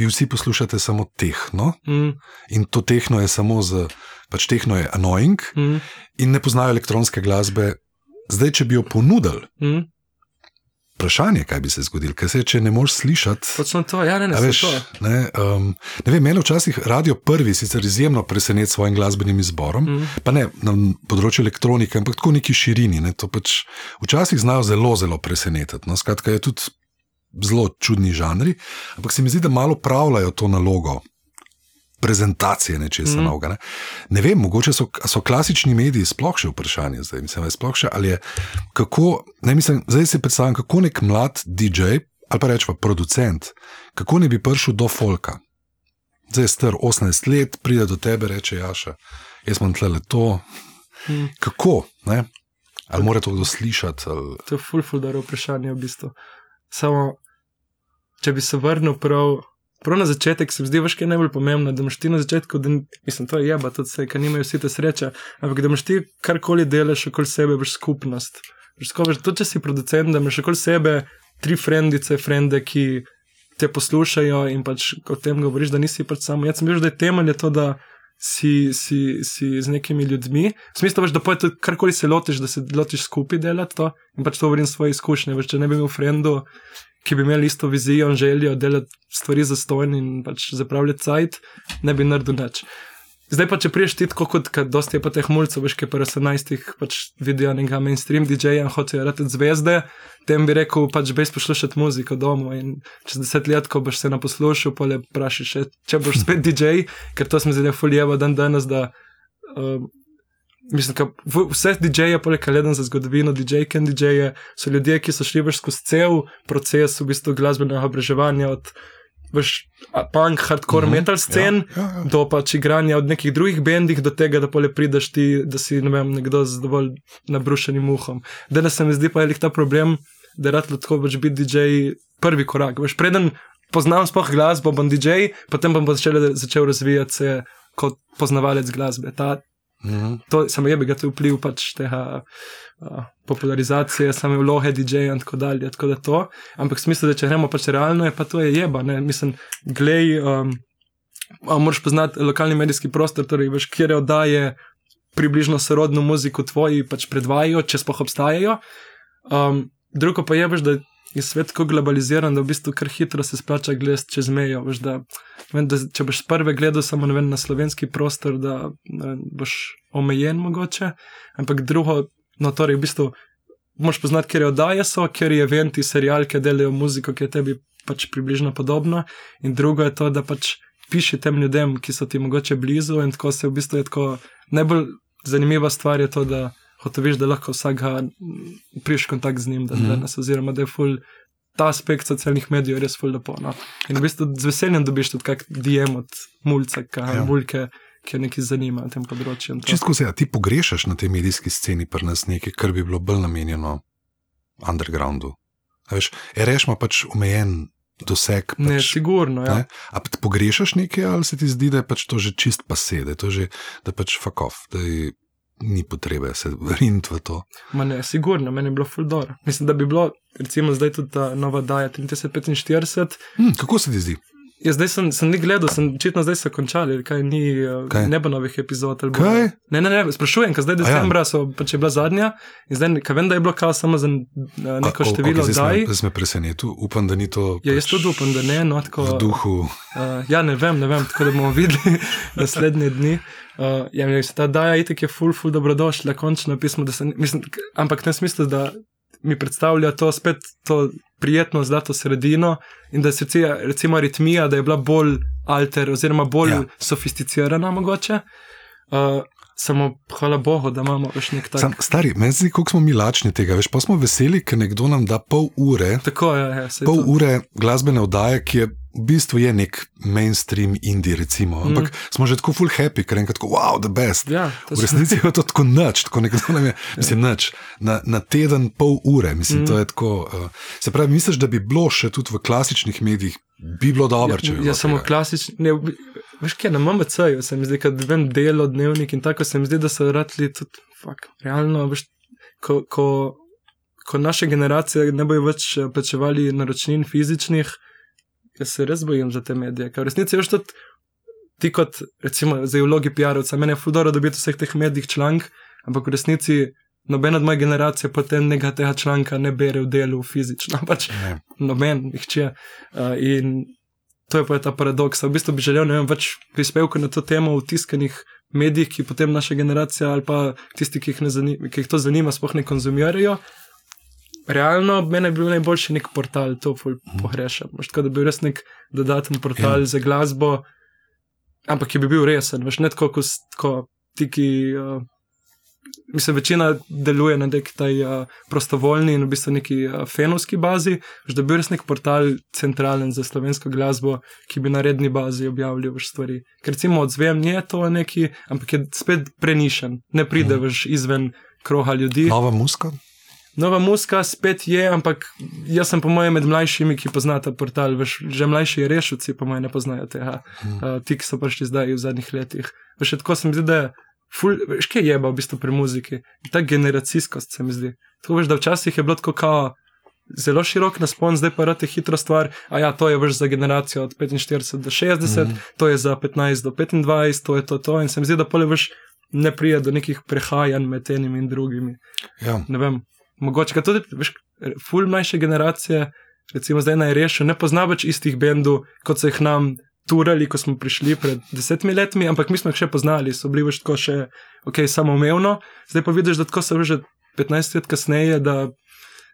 vi vsi poslušate samo tehno Mm, in to tehno je samo z, pač tehno je annoying mm, in ne poznajo elektronske glasbe. Zdaj, če bi jo ponudili, mm. Vprašanje, kaj bi se zgodilo, ker se če ne moreš slišati. Točno to, ja, ne, ne, veš, to. ne, um, ne vem, mene včasih radio prvi sicer izjemno preseneti s svojim glasbenim izborom, mm. Pa ne na področju elektronike, ampak tako neki širini. Ne, pač včasih znajo zelo, zelo presenetiti. No, skratka, je tudi zelo čudni žanri, ampak se mi zdi, da malo pravljajo to nalogo. Prezentacije nečesa mm. Novega. Ne? ne vem, mogoče so, so klasični mediji sploh še vprašanje, zdaj mislim, je sploh še ali je kako. Ne, mislim, zdaj si predstavljam, kako nek mlad DJ ali pa rečemo producent, kako ne bi prišel do folka. Zdaj je star 18 let, pride do tebe, reče Jaša, jaz imam tle to. mm. Kako? Ne? Ali mora to kdo slišati? Ali... To je ful, ful, dobro vprašanje v bistvu. Samo, če bi se vrnil prav, prav na začetek, se mi zdi, kaj je najbolj pomembno, da imaš ti na začetku, da, mislim, to je jeba, tudi vse, ker nimajo vsi te sreče, ampak da imaš ti karkoli delaš okoli sebe, veš skupnost. Veš, tudi če si producent, da imaš okoli sebe tri frendice, frende, ki te poslušajo in pač o tem govoriš, da nisi pač samo. Jaz sem bil, da je temelj je to, da si, si, si z nekimi ljudmi. V smislu, veš, da poje tudi karkoli se lotiš, da se lotiš skupaj delati to in pač to govorim svoje izkušnje. Veš, če ne bi imel frendu, ki bi imeli isto vizijo in željo delati stvari za stojn in pač zapravljati cajt, ne bi naredil nič. Zdaj pa, če priješ ti tako kot, dosti je pa teh mulcev, veš, ki pa 18-ih pač vidijo nekega mainstream DJ-ja in hočejo rati zvezde, tem bi rekel, pač bej poslušati muziko doma in čez deset let, ko boš se naposlušal, pa le vprašaš, še, če boš spet DJ, ker to se mi zdi fuljeva dan danes, da um, mislim, da vse DJ-je, poleg kaleden za zgodovino, DJ-je in DJ-je, so ljudje, ki so šli veš skozi cel proces v bistvu glasbenega obraževanja od veš, punk, hardcore, mm -hmm, metal scen, Ja, ja, ja. do pač igranja od nekih drugih bendih, do tega, da pole prideš ti, da si ne vem, nekdo z dovolj nabrušenim uhom. Danes se mi zdi pa je lik ta problem, da rad lahko pač biti DJ prvi korak. Veš, preden poznam sploh glasbo, bom DJ, potem bom pa začel, začel razvijati se kot poznavalec glasbe. Ta Mhm. To samo je bi ga to vpliv pač tega. Uh, popularizacije, same vloge DJ-ja in tako dalje. Tako da to, ampak smisel, da če gremo pač realno, je pa to je jeba. Ne? Mislim, glej, um, moraš poznati lokalni medijski prostor, torej veš, kjer oddaje približno sorodno muziko tvoji pač predvajajo, če spoh obstajajo. Um, drugo pa je, veš, da je svet tako globaliziran, da v bistvu kar hitro se splača gledati čez mejo. Veš, da, vem, da, če boš prve gledal samo vem, na slovenski prostor, da ne, boš omejen mogoče, ampak drugo, no torej v bistvu. Moš poznati, ker je oddaje so, ker je eventi, serijalke delajo muziko, ki je tebi pač približno podobna. In drugo je to, da pač piši tem ljudem, ki so ti mogoče blizu. In tako se v bistvu je tako. Najbolj zanimiva stvar je to, da hočeš, da lahko vsak priješ kontakt z njim, da, mm danes, oziroma da je ful. Ta aspekt socialnih medijev je res ful lepo. No? In v bistvu z veseljem dobiš tudi kak DM od mulca, kaj ja. mulke ki jo nekaj zanima na tem področju. Čisto se, ti pogrešaš na tej medijski sceni, pa nas nekaj, kar bi bilo bolj namenjeno undergroundu. Veš, reš ima pač omejen doseg. Pač, ne, sigurno. Ja. Ne? A pogrešaš nekaj, ali se ti zdi, da je pač to že čist pase, da je to že, da je pač fakov. Ni potrebe se vrniti v to. Ma ne, sigurno, meni je bilo fuldor. Mislim, da bi bilo, recimo, zdaj tudi ta nova Daja 3045. Hmm, kako se ti zdi? Ja, zdaj sem, sem ni gledal, sem očitno zdaj so končali, kaj ni, eh, kaj? ne bo novih epizod. Kaj? Ne, ne, ne, sprašujem, ker zdaj ja. decembra so, pač je bila zadnja in zdaj, kaj vem, da je bilo kao samo za eh, neko A, število okay, zdaj. Zdaj me preseneča, upam, da ni to. Ja, pač jaz tudi upam, da ne, no, tako. V duhu. Uh, ja, ne vem, ne vem, tako da bomo videli naslednje dni. Uh, ja, mislim, ta daja itek je full, full dobrodošla, končno pismo, da se, mislim, ampak v tem smislu, da mi predstavlja to spet to prijetno zlato sredino in da se recimo aritmija, da je bila bolj alter oziroma bolj ja. sofisticirana mogoče. Uh, Samo hvala Bogu, da imamo še nek tak. Sam, stari, meni zdi, kako smo mi lačni tega. Veš, pa smo veseli, ker nekdo nam da pol ure. Tako je, ja, pol to. ure glasbene oddaje, ki je v bistvu je nek mainstream indie, recimo. ampak mm. smo že tako full happy, ker enkrat tako, wow, the best. Ja, v resnici je to tako noč, tako nekdo nam je, ja. mislim, noč, na, na teden pol ure, mislim, mm. to je tako. Uh, se pravi, misliš, da bi bilo še tudi v klasičnih medijih, bi bilo dobro, če bi. Ja, samo klasični. Veš, kaj na MMC-ju se mi zdi, da vem delo, dnevnik in tako se mi zdi, da so radili tudi, fuck, realno, veš, ko, ko, ko naše generacije ne bojo več eh, plačevali naročnin fizičnih, jaz se res bojim za te medije. Ker v resnici veš tudi ti kot, recimo, zdaj vlogi PR-ovca, meni je fudoro dobiti vseh teh medijih člank, ampak v resnici noben od moje generacije potem nekega tega članka ne bere v delu fizično, pač ne. noben jih če. Uh, in to je pa ta paradoks. V bistvu bi želel ne vem, več prispevkov na to temo v tiskanih medijih, ki potem naša generacija ali pa tisti, ki jih, zanima, ki jih to zanima, sploh ne konzumirajo. Realno, meni je bil najboljši nek portal, to mhm. pogrešam. Tako da bi bil res nek dodaten portal ja. za glasbo, ampak ki bi bil resen, veš, ne tako kot ti, ki. Uh, mislim, večina deluje na neki taj uh, prostovoljni in v bistvu neki uh, fenovski bazi, da bi res nek portal centralen za slovensko glasbo, ki bi na redni bazi objavljal več stvari. Ker recimo odzvem, ni to neki, ampak je spet prenišen, ne pride mm. več izven kroha ljudi. Nova muska. Nova muska spet je, ampak jaz sem po mojem med mlajšimi, ki poznajo ta portal, veš, že mlajši rešuci, po mojem, ne poznajo tega. Mm. Uh, ti, ki so prišli zdaj v zadnjih letih. Veš, tako se mi zdi, da je ful, veš, kaj je v bistvu pri muziki, ta generacijskost se mi zdi. To veš, da včasih je bilo tako kao. Zelo širok naspon, zdaj pa rade hitro stvar. A ja, to je vrš za generacijo od 45 do 60, mm -hmm. to je za 15 do 25, to je to. to. In se mi zdi, da pole vrš ne prija do nekih prehajanj med enim in drugimi. Ja. Ne vem, mogoče ga tudi, veš, ful mlajše generacije, recimo zdaj naj rešijo, ne pozna več istih bendov, kot so jih nam turali, ko smo prišli pred desetimi leti, ampak mi smo jih še poznali, so bili več tako še, ok, samoumevno. Zdaj pa vidiš, da tako so že 15 let kasneje, da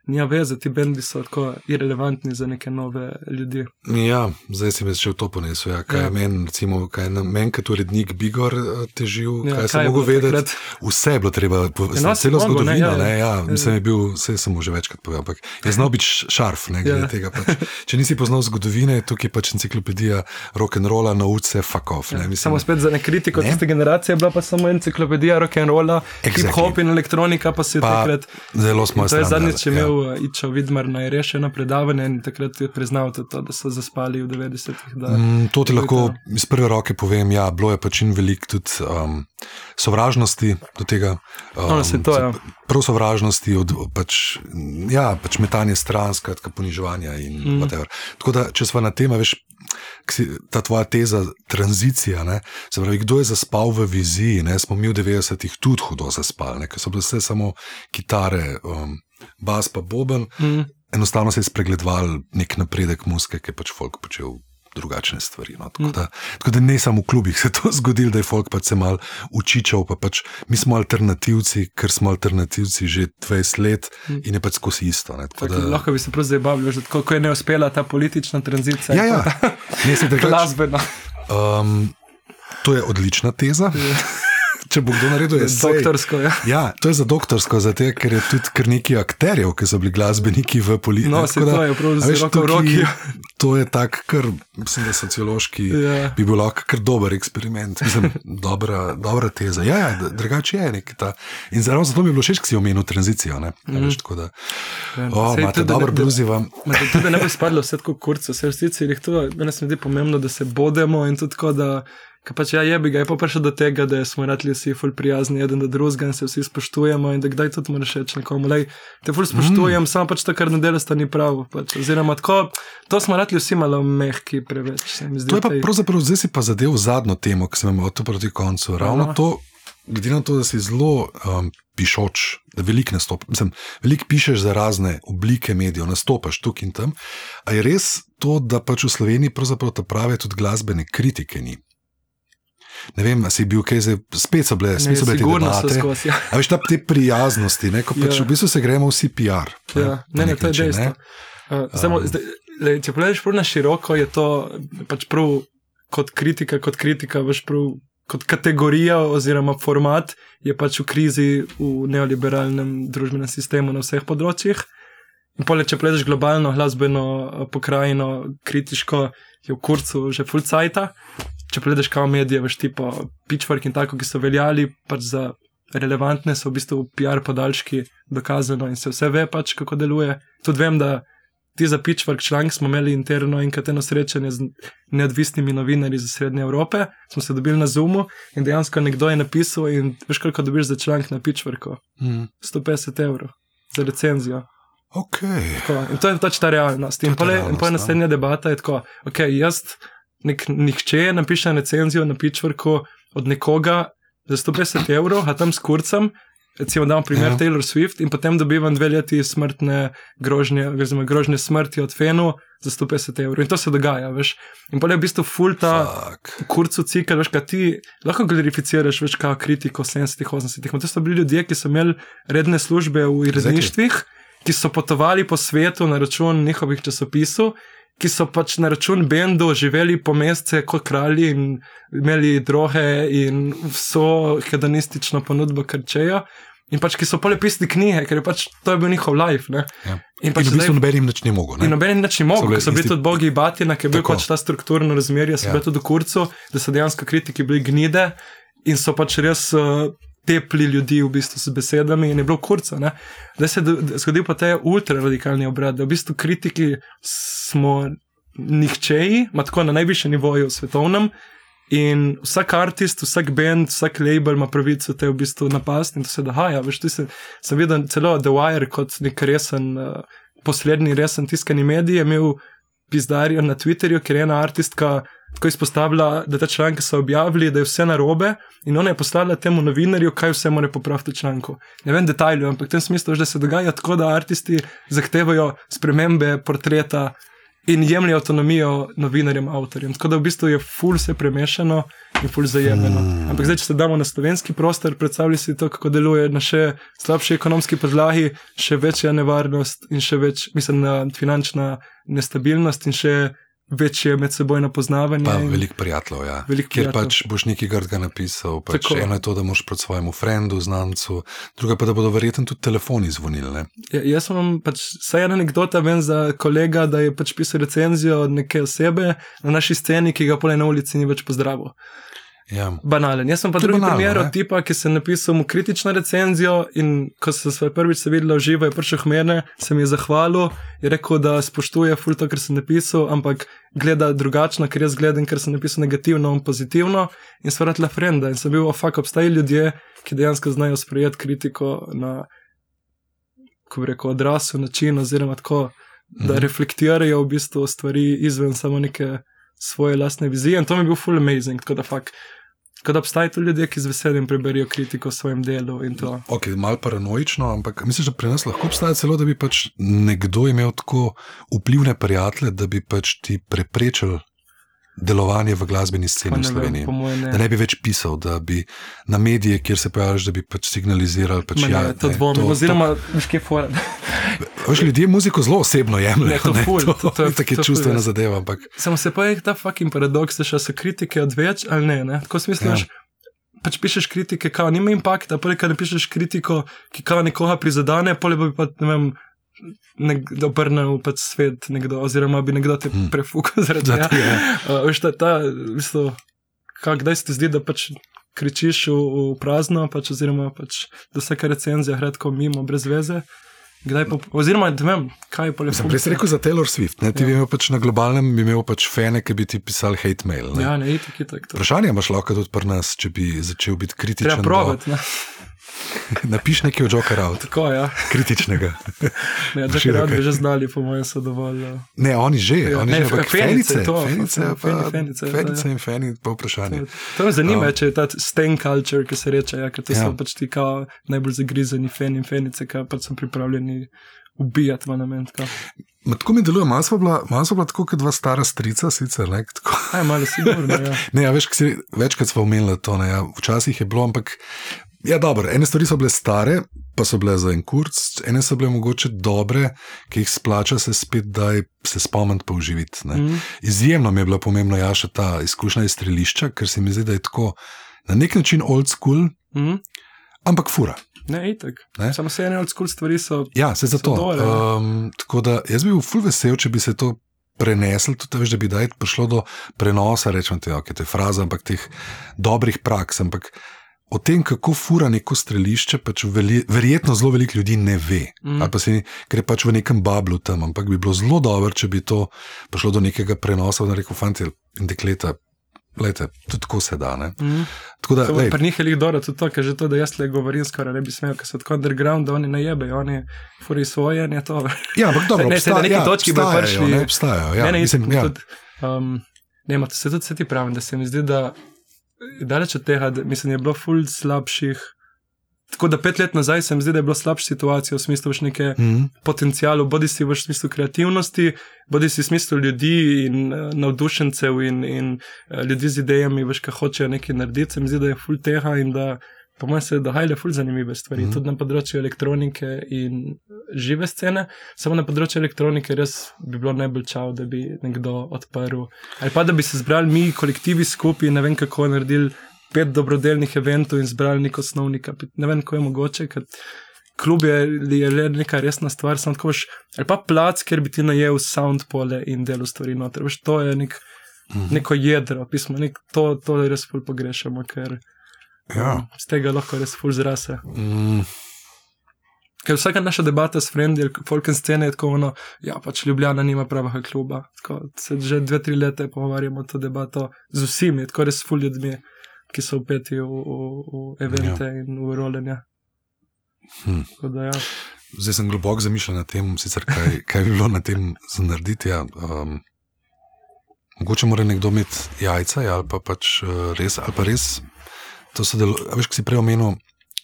nima veze, ti bendi so tako irrelevantni za neke nove ljudi. Ja, zdaj si me še v to ponesel. Ja. Kaj ja. je meni, recimo, kaj je meni, kot urednik Bigor eh, težil, ja, kaj, kaj sem mogel vedeti? Takrat? Vse je bilo treba, ja, no, celo zgodovino. Ne, ja, ne, ja, ja. Sem bil, vse sem že večkrat povedal, ampak je znal biti šarf, ne glede ja. tega. Pač. Če nisi poznal zgodovine, tukaj je pač enciklopedija rock'n'rolla, se off. Ne, ja, samo spet za ne kritiko ne? tiste generacije, bila pa samo enciklopedija rock'n'rolla, hip-hop in elektronika pa si pa, takrat. Zelo smo se. To je zadnjič imel uh, Ičo Vidmar na Ireš eno predavanje in takrat je priznal to, da so zaspali v 90-ih. da- Mm, to ti je lahko to. iz prve roke povem. Ja, bilo je pač in veliko tudi um, sovražnosti do tega. Um, No, saj to, ja. Prav sovražnosti, od, pač, ja, pač metanje stran, skratka poniževanja in Mm. mm. Tako da, če smo na tem, veš, ta tvoja teza, tranzicija, ne, se pravi, kdo je zaspal v viziji, ne, smo mi v 90-ih tudi hudo zaspali, ker so bile vse samo kitare, um, bas pa boben, Mm. enostavno se je spregledoval nek napredek muske, ki je pač folk počel drugačne stvari. No. Tako, da, tako da ne samo v klubih se je to zgodilo, da je folk pač se mal učičal, pa pač mi smo alternativci, ker smo alternativci že 20 let in je pač skozi isto. Ne. Tako Tako, da, lahko bi se prav zabavili, že tako ko je ne uspela ta politična tranzicija. ja, ja. Ne, se drugače, Glasbena. um, to je odlična teza. Če bo kdo naredil, je Doktorsko, ja. Ja, to je za doktorsko, zato ker je tudi kar nekaj akterjev, ki so bili glasbeniki v politiki. No, saj to je prav z roko v roki. To je tak, kar mislim, da sociološki Ja. bi bil lahko kar dober eksperiment, mislim, dobra, dobra teza. Ja, ja drugače je nek ta. In ravno zato mi je bilo všeč, ki si omenil tranzicijo. Ne? Mm. Veš, tako da, Ja, o, saj imate dobro da- da- bluzi vam. Da Tudi da ne bi spadlo vse tako kurco, vse resnici je to, meni se mi zdi pomembno, da se bodemo in tudi tako, da. Ker pač ja, je bi ga, je pa prišel do tega, da smo rekli vsi ful prijazni, eden do drugega in se vsi spoštujemo in da kdaj tudi moraš reči nekomu, da te ful spoštujem, mm. samo pač to, kar ne delaš, to ni prav. Pač. Oziroma, tako, to smo rekli vsi malo mehki preveč. zdi, To je pa tej- pravzaprav zdaj si pa zadev zadnjo temo, ki sem imel tu proti koncu. Ravno Aha. to, glede na to, da si zelo um, pišoč, da veliko nastopaš, mislim, veliko pišeš za razne oblike medijev, nastopaš tukaj in tam. A je res to, da pač v Sloveniji pravzaprav ta prave tudi glasbene kritike ni? Ne vem, si bil kaj zdaj, spet so bile, Ne, spet so bile te debate. skozi. Ja. A veš, ta te prijaznosti, ne, ko pač Ja. v bistvu se gremo vsi PR. Ja, ne, na ne, nek to je dejstvo. Uh, zdaj, Um. zdaj, le, če pogledaš prav na široko, je to pač prav kot kritika, kot kritika, veš prav. Kot kategorija oziroma format je pač v krizi v neoliberalnem družbenem sistemu na vseh področjih. In pole, če pogledaš globalno, glasbeno eh, pokrajino, kritiško, je v kurcu že full cajta. Če pogledaš kao medije, veš tipo Pitchfork in tako, ki so veljali pač za relevantne, so v bistvu PR podaljški dokazano in se vse ve pač, kako deluje. Tudi vem, da ti za Pitchfork članek smo imeli interno enkrat eno srečanje z neodvisnimi novinarji iz Srednje Evrope, smo se dobili na Zoomu in dejansko nekdo je napisal in veš, koliko dobiš za članek na Pitchforku? Mm. 150 evrov za recenzijo. Ok. Tako, in to je pač ta realnost. In je in pa ja. naslednja debata je tako, ok, jaz, nek, nihče napiše recenzijo na Pitchforku od nekoga za 150 evrov, a tam s kurcem, recimo dam primer Ja. Taylor Swift in potem dobivam dve leti smrtne grožnje, oziroma grožnje smrti od Fenu za 150 evrov. In to se dogaja, veš. In pa je v bistvu full ta Fuck. kurcu cikl, veš, kaj ti lahko glorificiraš, veš, kao kritiko 70-ih, 80-ih. To so bili ljudje, ki so imeli redne službe v uredništvih, ki so potovali po svetu na račun njihovih časopisov, ki so pač na račun bendu živeli po mesece kot kralji in imeli droge in vso hedonistično ponudbo krčejo. In pač, ki so pole pisali knjige, ker je pač to je bil njihov life. Ne? Ja. In In pač v bistvu zdaj- nobenim nič ne mogo. In noben nič ni mogel, ker so bili isti- tudi bogi Batina, ki je bil pač ta strukturno razmerje, so ja. bili tudi v kurcu, da so dejansko kritiki bili gnide in so pač res uh, tepli ljudi v bistvu s besedami in je bilo v kurcu. Ne? Zdaj se je zgodil pa ta ultraradikalni obrat, da v bistvu kritiki smo nihčeji, ima tako na najvišjem nivoju svetovnem. In vsak artist, vsak band, vsak label ima pravico te v bistvu napasti in to se dogaja. Veš, ti se, sem videl celo The Wire kot nek resen, uh, poslednji resen tiskani medij, je imel pizdarijo na Twitterju, ker je ena artistka tako izpostavila, da te članke so objavili, da je vse narobe in ona je poslala temu novinarju, kaj vse mora popraviti v članku. Ne vem detajlov, ampak v tem smislu, da se dogaja tako, da artisti zahtevajo spremembe portreta in jemlje avtonomijo novinarjem, avtorjem. Tako da v bistvu je ful vse premešano in ful zajemljeno. Mm. Ampak zdaj, če se damo na slovenski prostor, predstavljaj si to, kako deluje na še slabši ekonomski podlagi, še večja nevarnost in še več, mislim, na finančna nestabilnost in še večje medsebojno poznavanje. Pa veliko prijateljev, ja. Veliko Kjer prijateljev. pač boš nekaj grdega napisal. Pač Tako. eno je to, da moš proti svojemu frendu, znancu, druga pa, da bodo verjetno tudi telefoni zvonili. Ne? Ja, jaz sem pač, saj ena anekdota, vem za kolega, da je pač pisal recenzijo od neke osebe na naši sceni, ki ga pole na ulici ni več pozdravil. Ja. banalen. Jaz sem pa To drugi banalno, primer od tipa, ki sem napisal mu kritično recenzijo in ko sem se prvič se videl v živo, je prišel k meni, se mi je zahvalil, je rekel, da spoštuje ful to, kar sem napisal, ampak gleda drugačno, ker jaz gledam, ker sem napisal negativno in pozitivno in so vrtla frenda in sem bil, oh, fuck, obstajajo ljudje, ki dejansko znajo sprejeti kritiko na, ko bi rekel, odrasel način oziroma tako, da Mhm. reflektirajo v bistvu stvari izven samo neke svoje lastne vizije in to mi je bil full amazing, tako da fakt. Tako da obstajajo tudi ljudje, ki z veseljem preberijo kritiko o svojem delu. Ok, malo paranoično, ampak misliš, da pri nas lahko obstaja celo, da bi pač nekdo imel tako vplivne prijatelje, da bi pač ti preprečil delovanje v glasbeni Pa sceni v ne vem, Sloveniji. po mojem Da ne. ne bi več pisal, da bi na medije, kjer se pojaviš, da bi pač signalizirali. Pač, ne, ja, to dvomim, oziroma, veš, je fora. Veš, ljudje muziko zelo osebno Ne, jemljejo. to ful, to, to- to je- tako čustvena zadeva. Ampak, Samo se pa je ta fucking paradoks, da so kritike odveč ali ne. ne? Tako smisliš, Ja. ja. pač pišeš kritike, kao nima impakta, poleg tega napišeš kritiko, ki kao nekoga prizadene, poleg bi pa, ne vem, nekdo obrnil pač svet, nekdo, oziroma bi nekdo te Hmm. prefukal zaradi tega. Je. Uh, veš, ta, ta, v bistvu, kdaj se ti zdi, da pač kričiš v, v prazno, pač, oziroma pač, da vsaka recenzija gre tako mimo, brez veze. Kdaj pa, oziroma, ne vem, kaj je pa Sem prej si rekel za Taylor Swift. Ne? Ti Ja. bi imel pač na globalnem bi imel pač fene, ki bi ti pisali hate mail. Ne? Ja, ne, itak, itak. Vprašanje imaš lahko tudi pri nas, če bi začel biti kritičen. Treba probati. ne. Napiš nekaj o Joker out, Tako, ja. kritičnega. Že rad bi že znali, po mojem, so dovolj. uh, Ne, oni že, Ja, oni ne, že, ampak fenice, fenice, to, fenice, feni- pa, fenice, fenice ja. in feni, pa vprašanje. To me zanima, Um, če je ta stain culture, ki se reče, ja, ker to Ja. so pač ti kao najbolj zagrizeni feni in fenice, ki pač so pripravljeni ubijati v namen. tako. Ma, tako mi deluje, malo smo bila, smo bila tako kot dva stara strica, sicer ne. Aj, malo sigurno, ja. ne, ja, veš, si, večkrat smo omenili to, ne, ja, včasih je bilo, ampak ja, dobro, ene stvari so bile stare, pa so bile za en kurc, ene so bile mogoče dobre, ki jih splača se spet, da se spomniti pa uživiti. Mm. Izjemno mi je bila pomembna ja, še ta izkušnja iz strelišča, ker se mi zdi, da je tako na nek način old school, Mm. ampak fura. Ne, itak. Ne? Samo se ene od skul stvari so. Ja, se zato. dole. Um, tako da jaz bi bil ful vesel, če bi se to prenesel, tudi veš, da bi daj prišlo do prenosa, rečem ti, ok, to je fraza, ampak teh dobrih praks. Ampak o tem, kako fura neko strelišče, pač veli, verjetno zelo veliko ljudi ne ve. Mm. Ali pa si, ker je pač v nekem bablu tam, ampak bi bilo zelo dobro, če bi to prišlo do nekega prenosa, da reko, fanti in dekleta. Lejte, tudi tako se da. Ne? Mm. Tako da, lej, Pri njih je dobro tudi to, ker že to, da jaz le govorim, skoraj ne bi smel, ker so tako underground, da oni ne jebejo, oni furi svoje, ne to. ja, ampak dobro, Ne, saj na obstaja- neki ja, točki obstajajo, prišli- Ne, obstajajo, ja, ne, ne, mislim, ja. tudi, um, ne, ma, to se tudi se ti pravim, da se mi zdi, da je daleč od tega, da mislim, je bilo ful slabših. Tako da pet let nazaj se mi zdi, da je bilo slabša situacija v smislu neke Mhm. potencijalu, bodi si v smislu kreativnosti, bodi si v smislu ljudi in uh, navdušencev in, in uh, ljudi z idejami, veš, kaj hočejo nekaj narediti. Se mi zdi, da je ful tega in da, po mojem, se dogajajo ful zanimive stvari, mm -hmm. tudi na področju elektronike in žive scene. Samo na področju elektronike res bi bilo najbolj čau, da bi nekdo odprl. Ali pa da bi se zbrali mi, kolektivi skupaj, ne vem kako naredili. Pet dobrodelnih eventov in zbrali nek osnovni kapital. Ne vem, kako je mogoče, ker klub je, je le neka resna stvar, samo tako veš, ali pa plac, kjer bi ti najel sound pole in delo stvari noter. Veš, to je nek, Mhm. neko jedro, pismo, nek, to, to res pogrešamo, ker Ja. z tega lahko res ful zrase. Mm, Ker vsaka naša debata s frendi, folken scene je tako ono, ja, pač Ljubljana nima pravega kluba. Tako, se že dve, tri leta pogovarjamo to debato z vsemi, tako res ful ljudmi, ki so upeti v, v, v evente ja. in v rolenja. Hm. Da, ja. Zdaj sem globoko zamišljen na tem, sicer kaj, kaj bi bilo na tem za narediti. Ja. Um, mogoče mora nekdo imeti jajca ja, ali pa pač uh, res, ali pa res to sodelovanje. Veš, ki si prej omenil.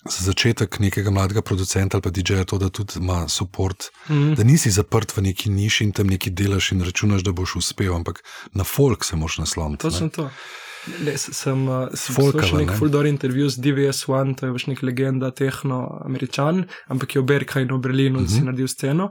Za začetek nekega mladega producenta ali pa DJ-ja to, da tudi ima podporo, mm. da nisi zaprt v neki niši in tam nekaj delaš in računaš, da boš uspel, ampak na folk se moraš nasloniti. Točno to. Ne, s- sem uh, sem Folkava, poslušal nek ne? full door intervju z DVS-1, to je pač nek legenda, tehno-američan, ampak je v Berkhajnu v Berlinu mm -hmm. si Mhm. naredil sceno.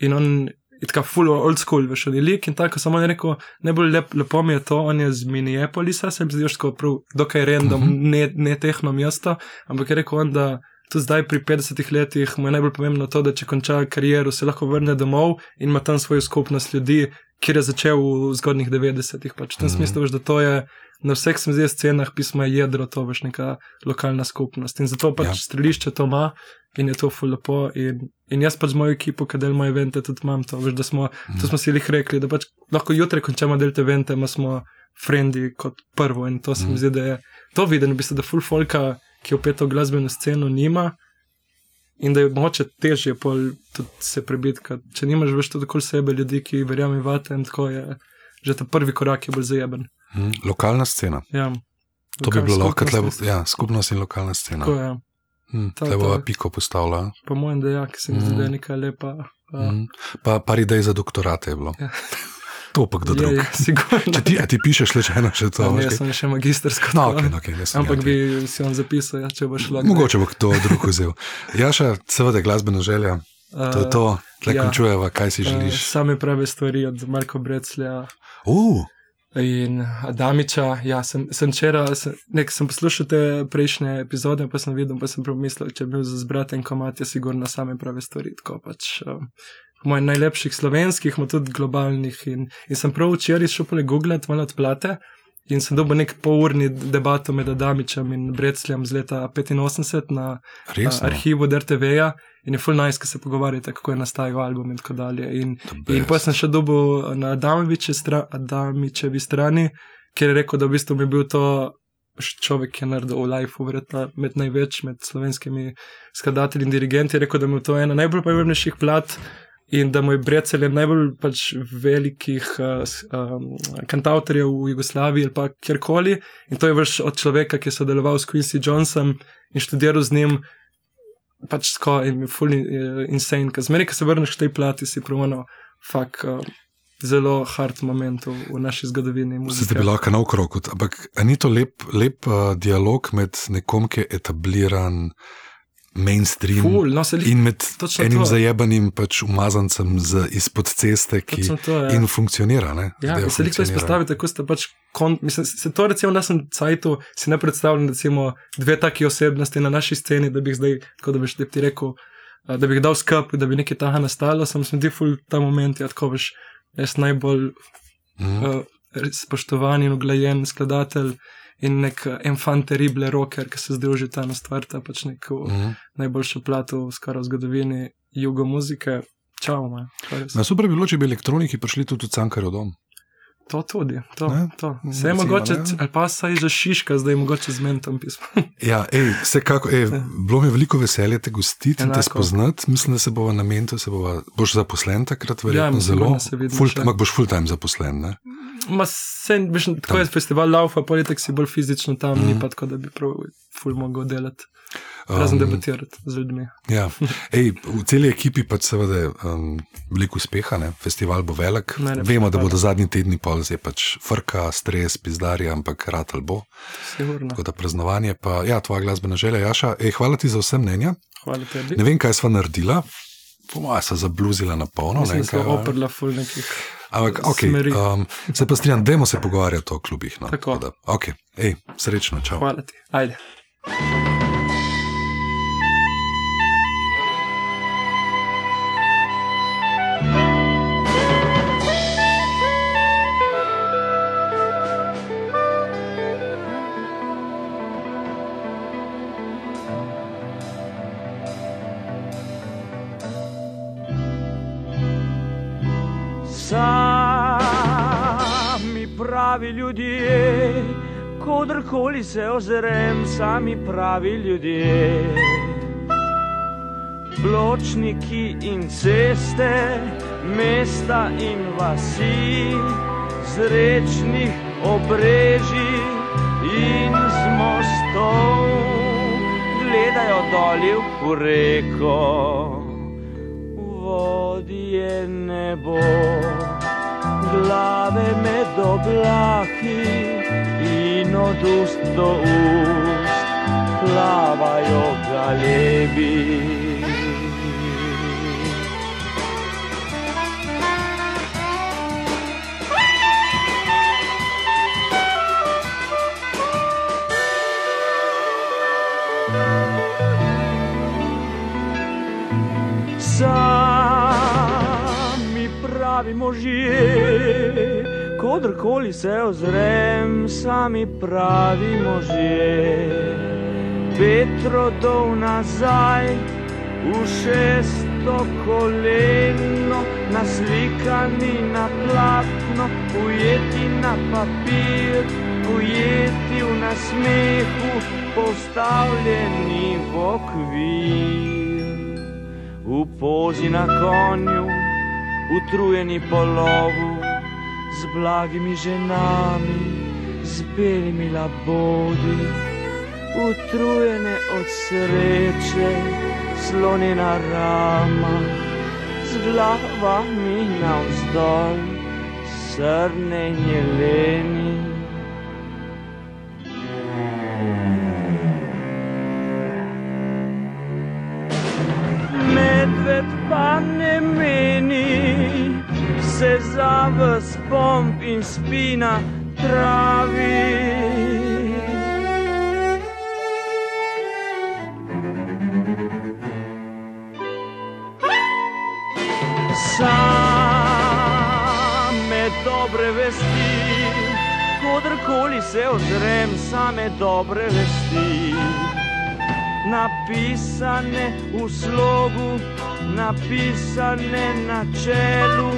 In on je tako full old school, veš, on je lik in tako, samo on je rekel, najbolj lep, lepo mi je to, on je z Minneapolisa, se mi zdi, že tako prav, dokaj random, mm Mhm. -hmm. ne, ne tehno mesto, ampak je rekel on, da tudi zdaj pri 50 letih mu je najbolj pomembno to, da če konča kariero, se lahko vrne domov in ima tam svojo skupnost ljudi, kjer je začel v zgodnih 90-ih. Pač. V tem mm -hmm. smislu, da to je na vseh smezih scenah pisma jedro, to veš neka lokalna skupnost. In zato pač ja. strelišče to ima in je to fulepo. In, in jaz pač z mojo ekipo, ki del moje evente, tudi imam to. Veš, smo, mm. To smo si jih rekli, da pač lahko jutri končamo del te evente, ima smo frendi kot prvo. In to se mi mm. zdi, da je to viden, v bistvu, da full folka, ki opeto glasbeno sceno nima. In da je moče težje se prebiti, če nimaš več tudi okoli sebe ljudi, ki verjamejo v te in tako je. Že ta prvi korak je bolj zajeben. Hmm, lokalna scena. Ja. To bi bilo lahko, je ja, skupnost in lokalna scena. Tako, ja. hmm, ta bo piko postavila. Po mojem, da, ja, se mi zdi, da je nekaj lepa. Hmm. Pa par idej za doktorate je bilo. Ja. To pa kdo drug. Ja, ja, ti, ti pišeš le eno, še to. Ja, jaz sem še magistrsko. No, okay, okay, Ampak ja, bi si on zapisal, ja, če boš lahko. Mogoče bo kdo drug vzel. Jaša, seveda, glasbeno želja. To je to, tle ja, končujeva, kaj si želiš. Uh, same prave stvari od Marka Breclja. Uh. In Adamiča, ja, sem, sem včeraj, sem, sem poslušal te prejšnje epizode, pa sem videl, pa sem pomislil, če bi bil za zbrati en komat, je sigurno same prave stvari. Tako pač. Um, mojih najlepših slovenskih, ima tudi globalnih. In, in sem prav včeraj šel po Google, malo odplate. In sem dobil nek polurni debato med Adamičem in Brecljem z leta 85 na Resno? arhivu DRTV-ja. In je full nice, ko se pogovarjate, kako je nastajal album in tako dalje. In, in potem sem še dobil na stra, Adamičevi strani, kjer je rekel, da v bistvu bi bil to človek, ki je naredil v Life, verjetno med največ, med slovenskimi skladatelji in dirigenti. Je rekel, da mu je to ena najbolj pomembnejših plat in da mu je Brecel najbolj pač velikih uh, um, kantautorjev v Jugoslaviji ali pa kjerkoli. In to je vrš od človeka, ki je sodeloval s Quincy Johnsonom in študiral z njim. Pač tako in fully uh, insane, ker zmeraj, ko se vrneš k tej plati, si pravno fakt uh, zelo hard moment v, naši zgodovini. Ste bili lahko na okrog, ampak ni to lep, lep uh, dialog med nekom, ki je etabliran mainstream Ful, no, in med enim to. zajebanim pač umazancem z, izpod ceste, ki to, ja. in funkcionira. Ne, ja, se lahko izpostavi tako, da pač kon, mislim, se to recimo na tem sajtu si ne predstavljam, recimo dve taki osebnosti na naši sceni, da bi jih zdaj, tako da bi ti rekel, da bi jih dal skupaj, da bi nekaj taha nastalo, sem se mi ful ta moment, ja, tako veš, jaz najbolj mm. uh, spoštovan in uglajen skladatelj in nek enfant terrible rocker, ki se združi ta na stvar, ta pač nek mhm. -huh. najboljša plato v skoraj zgodovini jugo muzike. Čau, Na super bi bilo, če bi elektroniki prišli tudi v Cankarjev dom. To tudi, to. to. Vse je mogoče, ali pa saj že šiška, zdaj je mogoče z mentom pismo. ja, ej, vsekako, ej, ja. bilo mi je veliko veselje te gostiti in te spoznati. Mislim, da se bova na mentu, se bova, boš zaposlen takrat, verjetno ja, zelo. Ampak boš full time zaposlen, ne? Ma se, veš, tako je festival Laufa, politik si bolj fizično tam, mm. ni mhm. pa tako, da bi prav ful mogel delati. Razen um, debatirati z ljudmi. Ja. Ej, v celi ekipi pa seveda um, veliko uspeha, ne? festival bo velik. Najlepši Vemo, da bodo zadnji tedni pol zdaj pač frka, stres, pizdarja, ampak rad ali bo. Sigurno. Tako da praznovanje, pa ja, tvoja glasbena želja, Jaša. Ej, hvala ti za vse mnenja. Hvala tebi. Ne vem, kaj sva naredila. Po mojem, sem zabluzila na polno. Ne, sem oprla ful nekih. Ampak, ok, um, se pa strinjam, dajmo se pogovarjati o klubih. No. Tako. Da, ok, ej, srečno, čau. Hvala ti. Ajde. Pravi ljudje, kodrkoli se ozrem, sami pravi ljudje. Pločniki in ceste, mesta in vasi, zrečnih obreži in z mostov, gledajo dolje v reko, vodje nebo glave med oblaki in od ust do ust plavajo galebi. Pravi možje. Kodrkoli se ozrem, sami pravi možje. Petro dol nazaj, v šesto koleno, naslikani na platno, ujeti na papir, ujeti v nasmehu, postavljeni v okvir. V pozi na konju, utrujeni po lovu, z blagimi ženami, z belimi labodi, utrujene od sreče, slonjena rama, z glavami navzdol, srne in jeleni. Se za vas pomp in spina travi. Same dobre vesti, kodrkoli se ozrem, same dobre vesti. Napisane v slogu, napisane na čelu,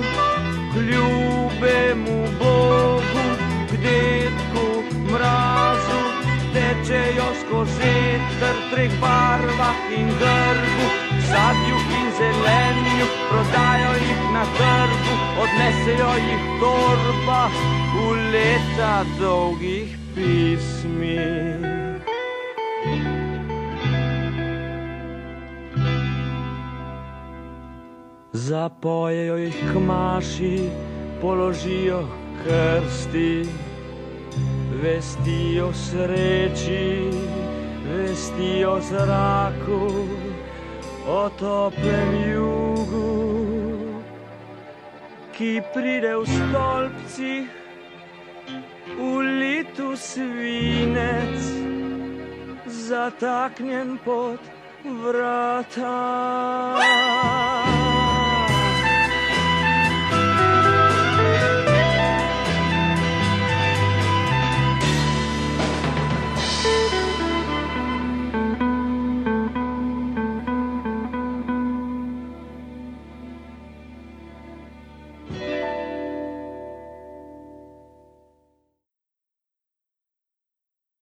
ljubemu Bogu, k detku mrazu, tečejo skozi treh barvah in grbu, sadju in zelenju, prodajo jih na trgu, odnesejo jih v torbah v leta dolgih pismih. Zapojejo jih kmaši, položijo krsti, vestijo sreči, vestijo zraku, o toplem jugu, ki pride v stolpcih, v litu svinec, zataknjen pod vrata.